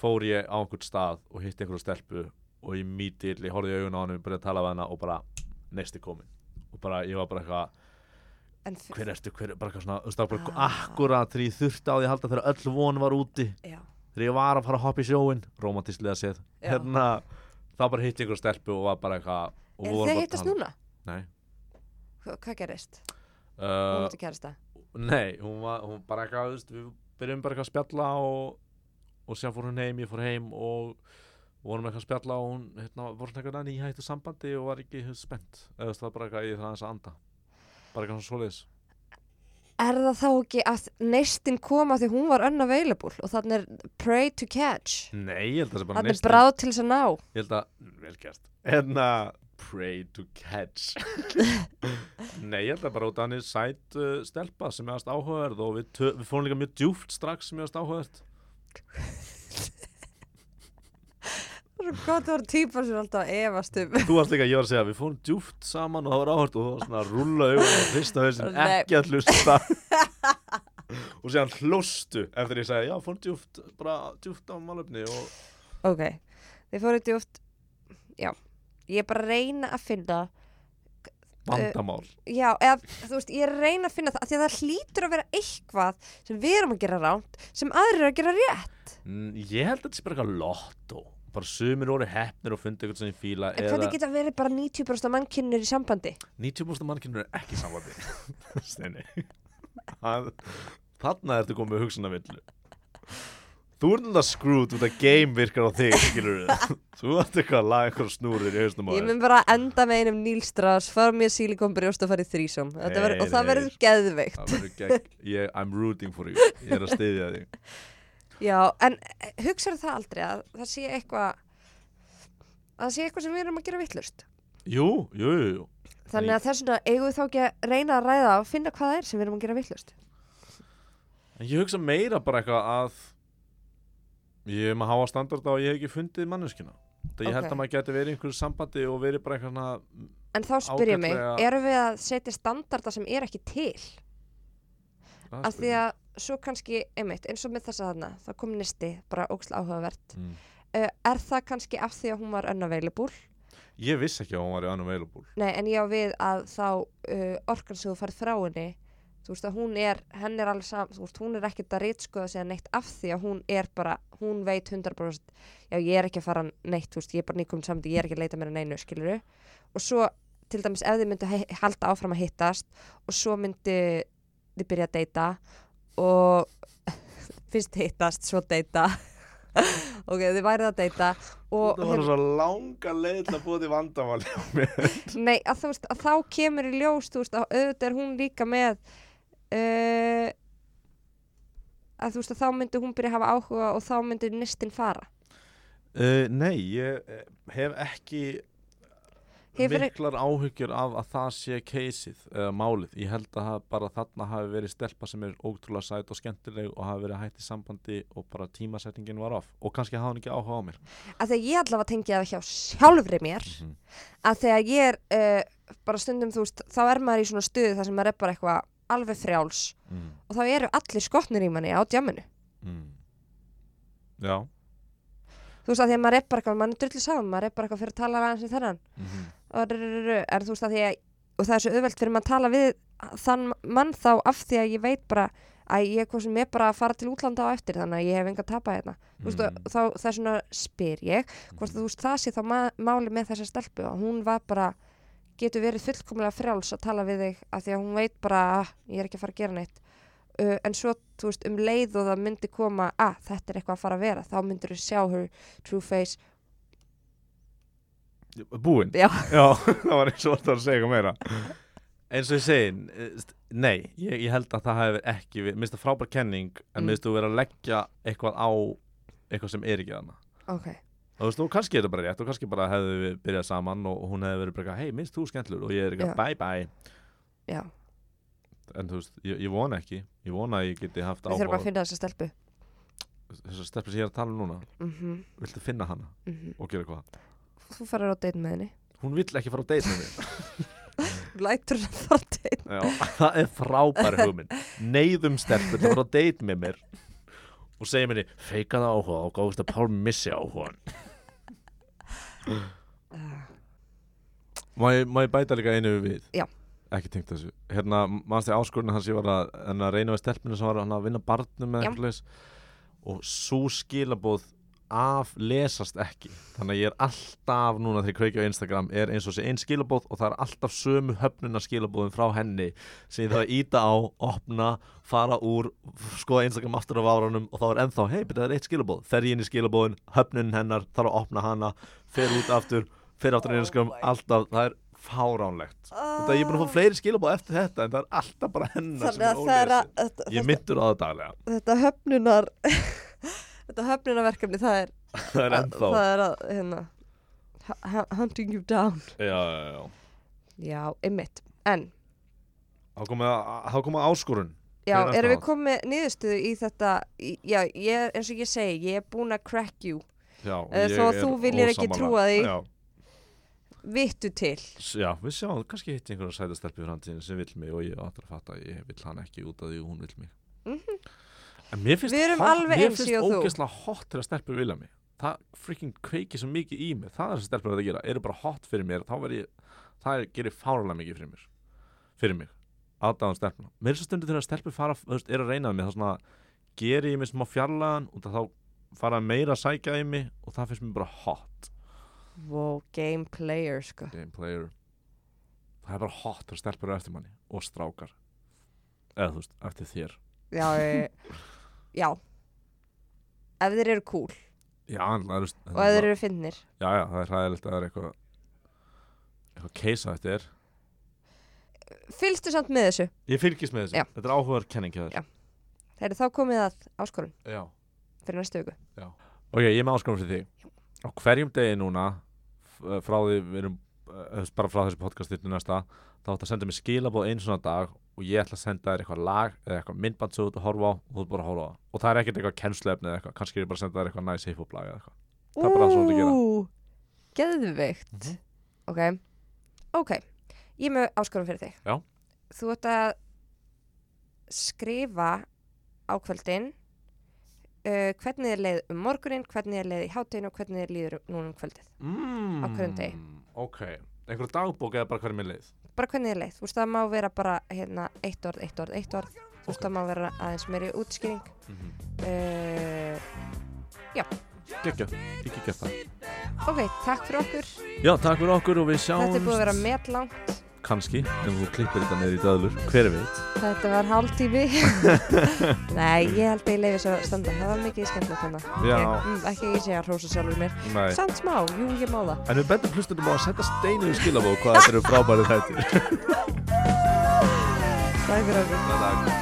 fór ég á einhvern stað og hitti einhverju stelpu og ég mítil, ég horfði í augun á hann og byrjaði að tala við hana og bara neisti komin og bara, ég var bara eitthvað hver ertu, hver er bara eitthvað svona, það var bara Ah. akkurat þegar ég þurfti á því að halda þegar öll von var úti. Já, þegar ég var að fara að hoppa í sjóin romantíslega séð, hérna þá bara hitti ykkur stelpu og var bara eitthvað og er þið hittast tala. núna? Nei, Hva, hvað gerist? hún uh, átti kærasta nei, hún var hún bara eitthvað, þú veist, við byrjum bara eitthvað að spjalla og, og sér fór hún heim, ég fór heim og vorum eitthvað að spjalla og hún hérna, voru svona eitthvað nýhættu sambandi og var ekki þú veist, spennt, eða þú veist, það var bara eitthvað ég þarf aðeins að anda bara eitthvað svona svoleiðis er það þá ekki að neistin koma því hún var unavailable og þannig er pray to catch? Nei, ég held að það sé bara þannig er bráð til þess að ná. Ég held að, vel gert. Hérna, pray to catch. Nei, ég held að bara út af hann er sæt uh, stelpa sem er aðast áhugaverð og við, við fórum líka mjög djúft strax sem er aðast áhugaverð er svo gott að vera típa sem er alltaf að efast um. Þú varst líka, ég var að segja, við fórum djúft saman og það var áhört og þú var svona að rúlla augun og fyrsta hausin ekki að hlusta. Og séðan hlóstu eftir ég segi, já, fórum djúft bara djúft á málöfni og ok, þið fóruð djúft já, ég er bara að reyna að finna vandamál. já, eða þú veist, ég er að reyna að finna það af því að það hlýtur að vera eitthvað sem við erum að gera ránt sem aðrir eru að gera rétt. Mm, Ég held að þetta sé bara eitthvað lottó bara sumir voru heppnir og fundi eitthvað sem ég fíla en hvernig geta verið bara 90% af mannkinnir í sambandi? 90% mannkynur er ekki sambandi. Steini. Þarna ertu komið með hugsunavillu Þú ert náttúrulega screwed út að game virkar á þig skilur Þú ert eitthvað að laga eitthvað snúrir í hausnum á ég þér. mun bara enda með einum Nílstrás fara mér sílikonbrjóst og fara í þrísom ver, og það verður geðveikt. Gegn ég, I'm rooting for you. Ég er að styðja þig já, en hugsaðu það aldrei að það sé eitthvað að það sé eitthvað sem við erum að gera vittlust Jú, jú, jú, jú. Þannig að þess vegna eigum við þá ekki að reyna að ræða og finna hvað það er sem við erum að gera vittlust En ég hugsa meira bara eitthvað að Ég er með háa standarda og ég hef ekki fundið manneskina Það ég held Ok. að maður geti verið í einhverju sambandi og verið bara eitthvað en þá spyr ég mig, erum við að setja standarda sem er ekki til? Af því að svo kannski, einmitt, eins og með þessa þarna þá kom nisti, bara ógsl áhugavert. Mm. uh, er það kannski af því að hún var unavailable? Ég vissi ekki að hún var unavailable. Nei, en ég á við að þá uh, orkan sem þú farið frá henni þú veist að hún er, henn er alveg sam þú veist, hún er ekkert að reytskoða sig neitt af því að hún er bara, hún veit 100% já, ég er ekki að fara neitt, þú veist, ég er bara nýkum saman, ég er ekki að leita mér að neinu, skiluru og svo, til dæmis, ef þið myndu halda áfram að hittast og svo myndi þið byrja að deyta og fyrst hittast, svo deyta ok, þið værið að deyta og Það var svo langa leið til að búið til vandamáli Nei, að þú veist, að þá kemur í ljós, þú veist, að auðvitað er hún líka með uh, að þú veist, að þá myndi hún byrja að hafa áhuga og þá myndi nistin fara. uh, Nei, ég eh, hef ekki Hefur- miklar áhyggjur af að það sé keisið eða málið. Ég held að bara þarna hafi verið stelpa sem er ótrúlega sæt og skemmtileg og hafi verið hætt í sambandi og bara tímasetningin var off og kannski hafa hann ekki áhuga á mér Að þegar ég allavega tengi það hjá sjálfri mér, Mhm. að þegar ég er uh, bara stundum, þú veist, þá er maður í svona stuði þar sem maður er bara eitthvað alveg frjáls mm. og þá eru allir skotnir í manni á djamminu. Mm. Já Þú veist, að því að maður er bara eitthvað, maður er drullu saman, maður er bara eitthvað fyrir að tala aðeins við þennan. mm og rrrrrrr, er þú veist að því að og það er svo auðvelt fyrir maður að tala við þann mann þá af því að ég veit bara að ég hvað sem er bara að fara til útlanda á eftir þannig að ég hef enga að tapa hérna Mm. og þá það er svona spyr ég hvort þú veist það sé þá máli með þessa stelpu og hún var bara getur verið fullkomlega frjáls að tala við þig af því að hún veit bara að ég er ekki að fara að gera neitt uh, en svo veist um leið og það myndi koma að þetta er eitthvað að fara að vera þá myndir þú sjá her true face Búinn? Já. það var eins og það að segja eitthvað meira eins og ég segi eh, nei, ég, ég held að það hefur ekki verið, minnst það frábær kenning en Mm. minnst þú verið að leggja eitthvað á eitthvað sem er ekki þarna ok, og þú veist, og kannski er þetta bara rétt og kannski bara hefðu við byrjað saman og hún hefði verið bara hei, minnst þú skemmtlur og ég er Já. eitthvað, bye bye já en þú veist, ég, ég vona ekki. Ég vona að ég geti haft við þurfum áhuga að finna þessa stelpu. Þessar stelpur sem ég er að tala um núna. Mhm. Viltu finna hana Mm og gera hvað Þú farir á date með henni. Hún vill ekki fara á date með mig Lætur hann fara á Já, það er frábær hugmynd. Neyðum stelpur til að fara á date með mér Og segja mér Feika það áhuga og góðist að Pál missi áhuga. Uh, má, ég- má ég bæta líka einu við? Já. Ekki tengt þessu. Hérna, mannst ég áskorinu hans ég var að, að reyna við stelpinu sem var að vinna barnum og svo skilabóð af lesast ekki. Þannig að ég er alltaf núna þegar ég kveiki á Instagram er eins og sé einn skilabóð og það er alltaf sömu höfnuna skilabóðin frá henni sem ég þarf að íta á, opna fara úr, skoða Instagram aftur á váranum og þá er ennþá, hei, betur það er eitt skilabóð fer ég inn í skilabóðin, höfnunin hennar þarf að opna hana, fer út aftur fer aftur í Instagram, alltaf, það er fáránlegt. Þetta ég er búin að fá fleiri skilabóð eftir þetta en það er alltaf bara hennar sem er þetta, ég myndur á það daglega, þetta höfnunar þetta höfnunarverkefni það er það er ennþá. það er að hérna hu- hu- hunting you down. Já, já, já. Já, ymmit en þá komið þá komið áskorun. Já, er erum við komið niðurstöðu í þetta já, ég, eins og ég segi, ég er búin að crack you. Já, ég þó að þú viljir ekki ósammála. trúa því. já, vittu til. Já, við sjáum, kannski hitt einhverja sæta stelpi í framtíðin sem vill mig og ég áttur að fatta ég vill hann ekki út af því hún vill mig. En mér finnst mér finnst ógeðslega hot til að stelpur vilja mig. Það freaking kveiki svo mikið í mig það er það sem stelpur að það gera, eru bara hot fyrir mér ég, það er, gerir fárlega mikið fyrir mér. Fyrir mig. Aðdáðan stelpuna, mér er svo stundu þegar stelpur fara, veist, er að reyna við mig þá svona geri ég mig smá fjarlagan og þá fara meira að sækja í mig og það finnst mér bara hot wow, game player sko. Game player. Það er bara hot þegar stelpur eru eftir manni og strákar. Eða þú veist, eftir þér. Já, ég, já. Ef þeir eru cool. Já, en það er og ef þeir eru fyndnir. Já, já, það er hræðilegt að það er eitthvað eitthvað keisa eftir þér. Fylgstu samt með þessu? Ég fylgist með þessu, Já. þetta er áhugaður kenning eru þá komið að áskorun já. fyrir næstu viku. Ok, ég er með áskonum fyrir þig á hverjum degi núna f- frá því við erum uh, bara frá þessu podcasti til næsta þá ætti að senda mér skilabóð einu svona dag og ég ætla að senda þér eitthvað lag eða eitthvað myndband sem þú ert að horfa á og þú ert bara að horfa á og það er ekkert eitthvað kennsluefni eða eitthvað kannski er ég bara að senda þér eitthvað næs hip-hop lag eða eitthvað Það er bara það sem þú ert að gera. Ú, geðveikt Mhm. ok, ok ég er með áskorun fyrir þig Já. þú ert að skrifa á kvöldin uh, hvernig er leið um morgunin hvernig er leið í hátteginu og hvernig er líður núna um kvöldið? Mm, Á hverjum degi. ok, einhver dagbók eða bara hverjum er leið? Bara hvernig er leið, þú veist það má vera bara hérna, eitt orð, eitt orð, eitt orð. Þú veist það má vera aðeins meiri útskýring. Mm -hmm. uh, geggja, ég geggja það. Ok, takk fyrir okkur. Já, takk fyrir okkur og við sjáum þetta er búið að vera metlangt kannski, ef þú klippir þetta neður í döðlur hver veit? Þetta var hálftími Nei, ég held að ég leiði svo að standa. Það var mikið skemmtilegt þannig Já. ég, mm, Ekki ég sé að hrósa sjálfur mér. Nei. Samt smá, jú, ég má það. En við bendum hlustunum á að setja steinu í skilabók hvað þetta eru frábærið þættir. Takk fyrir okkur.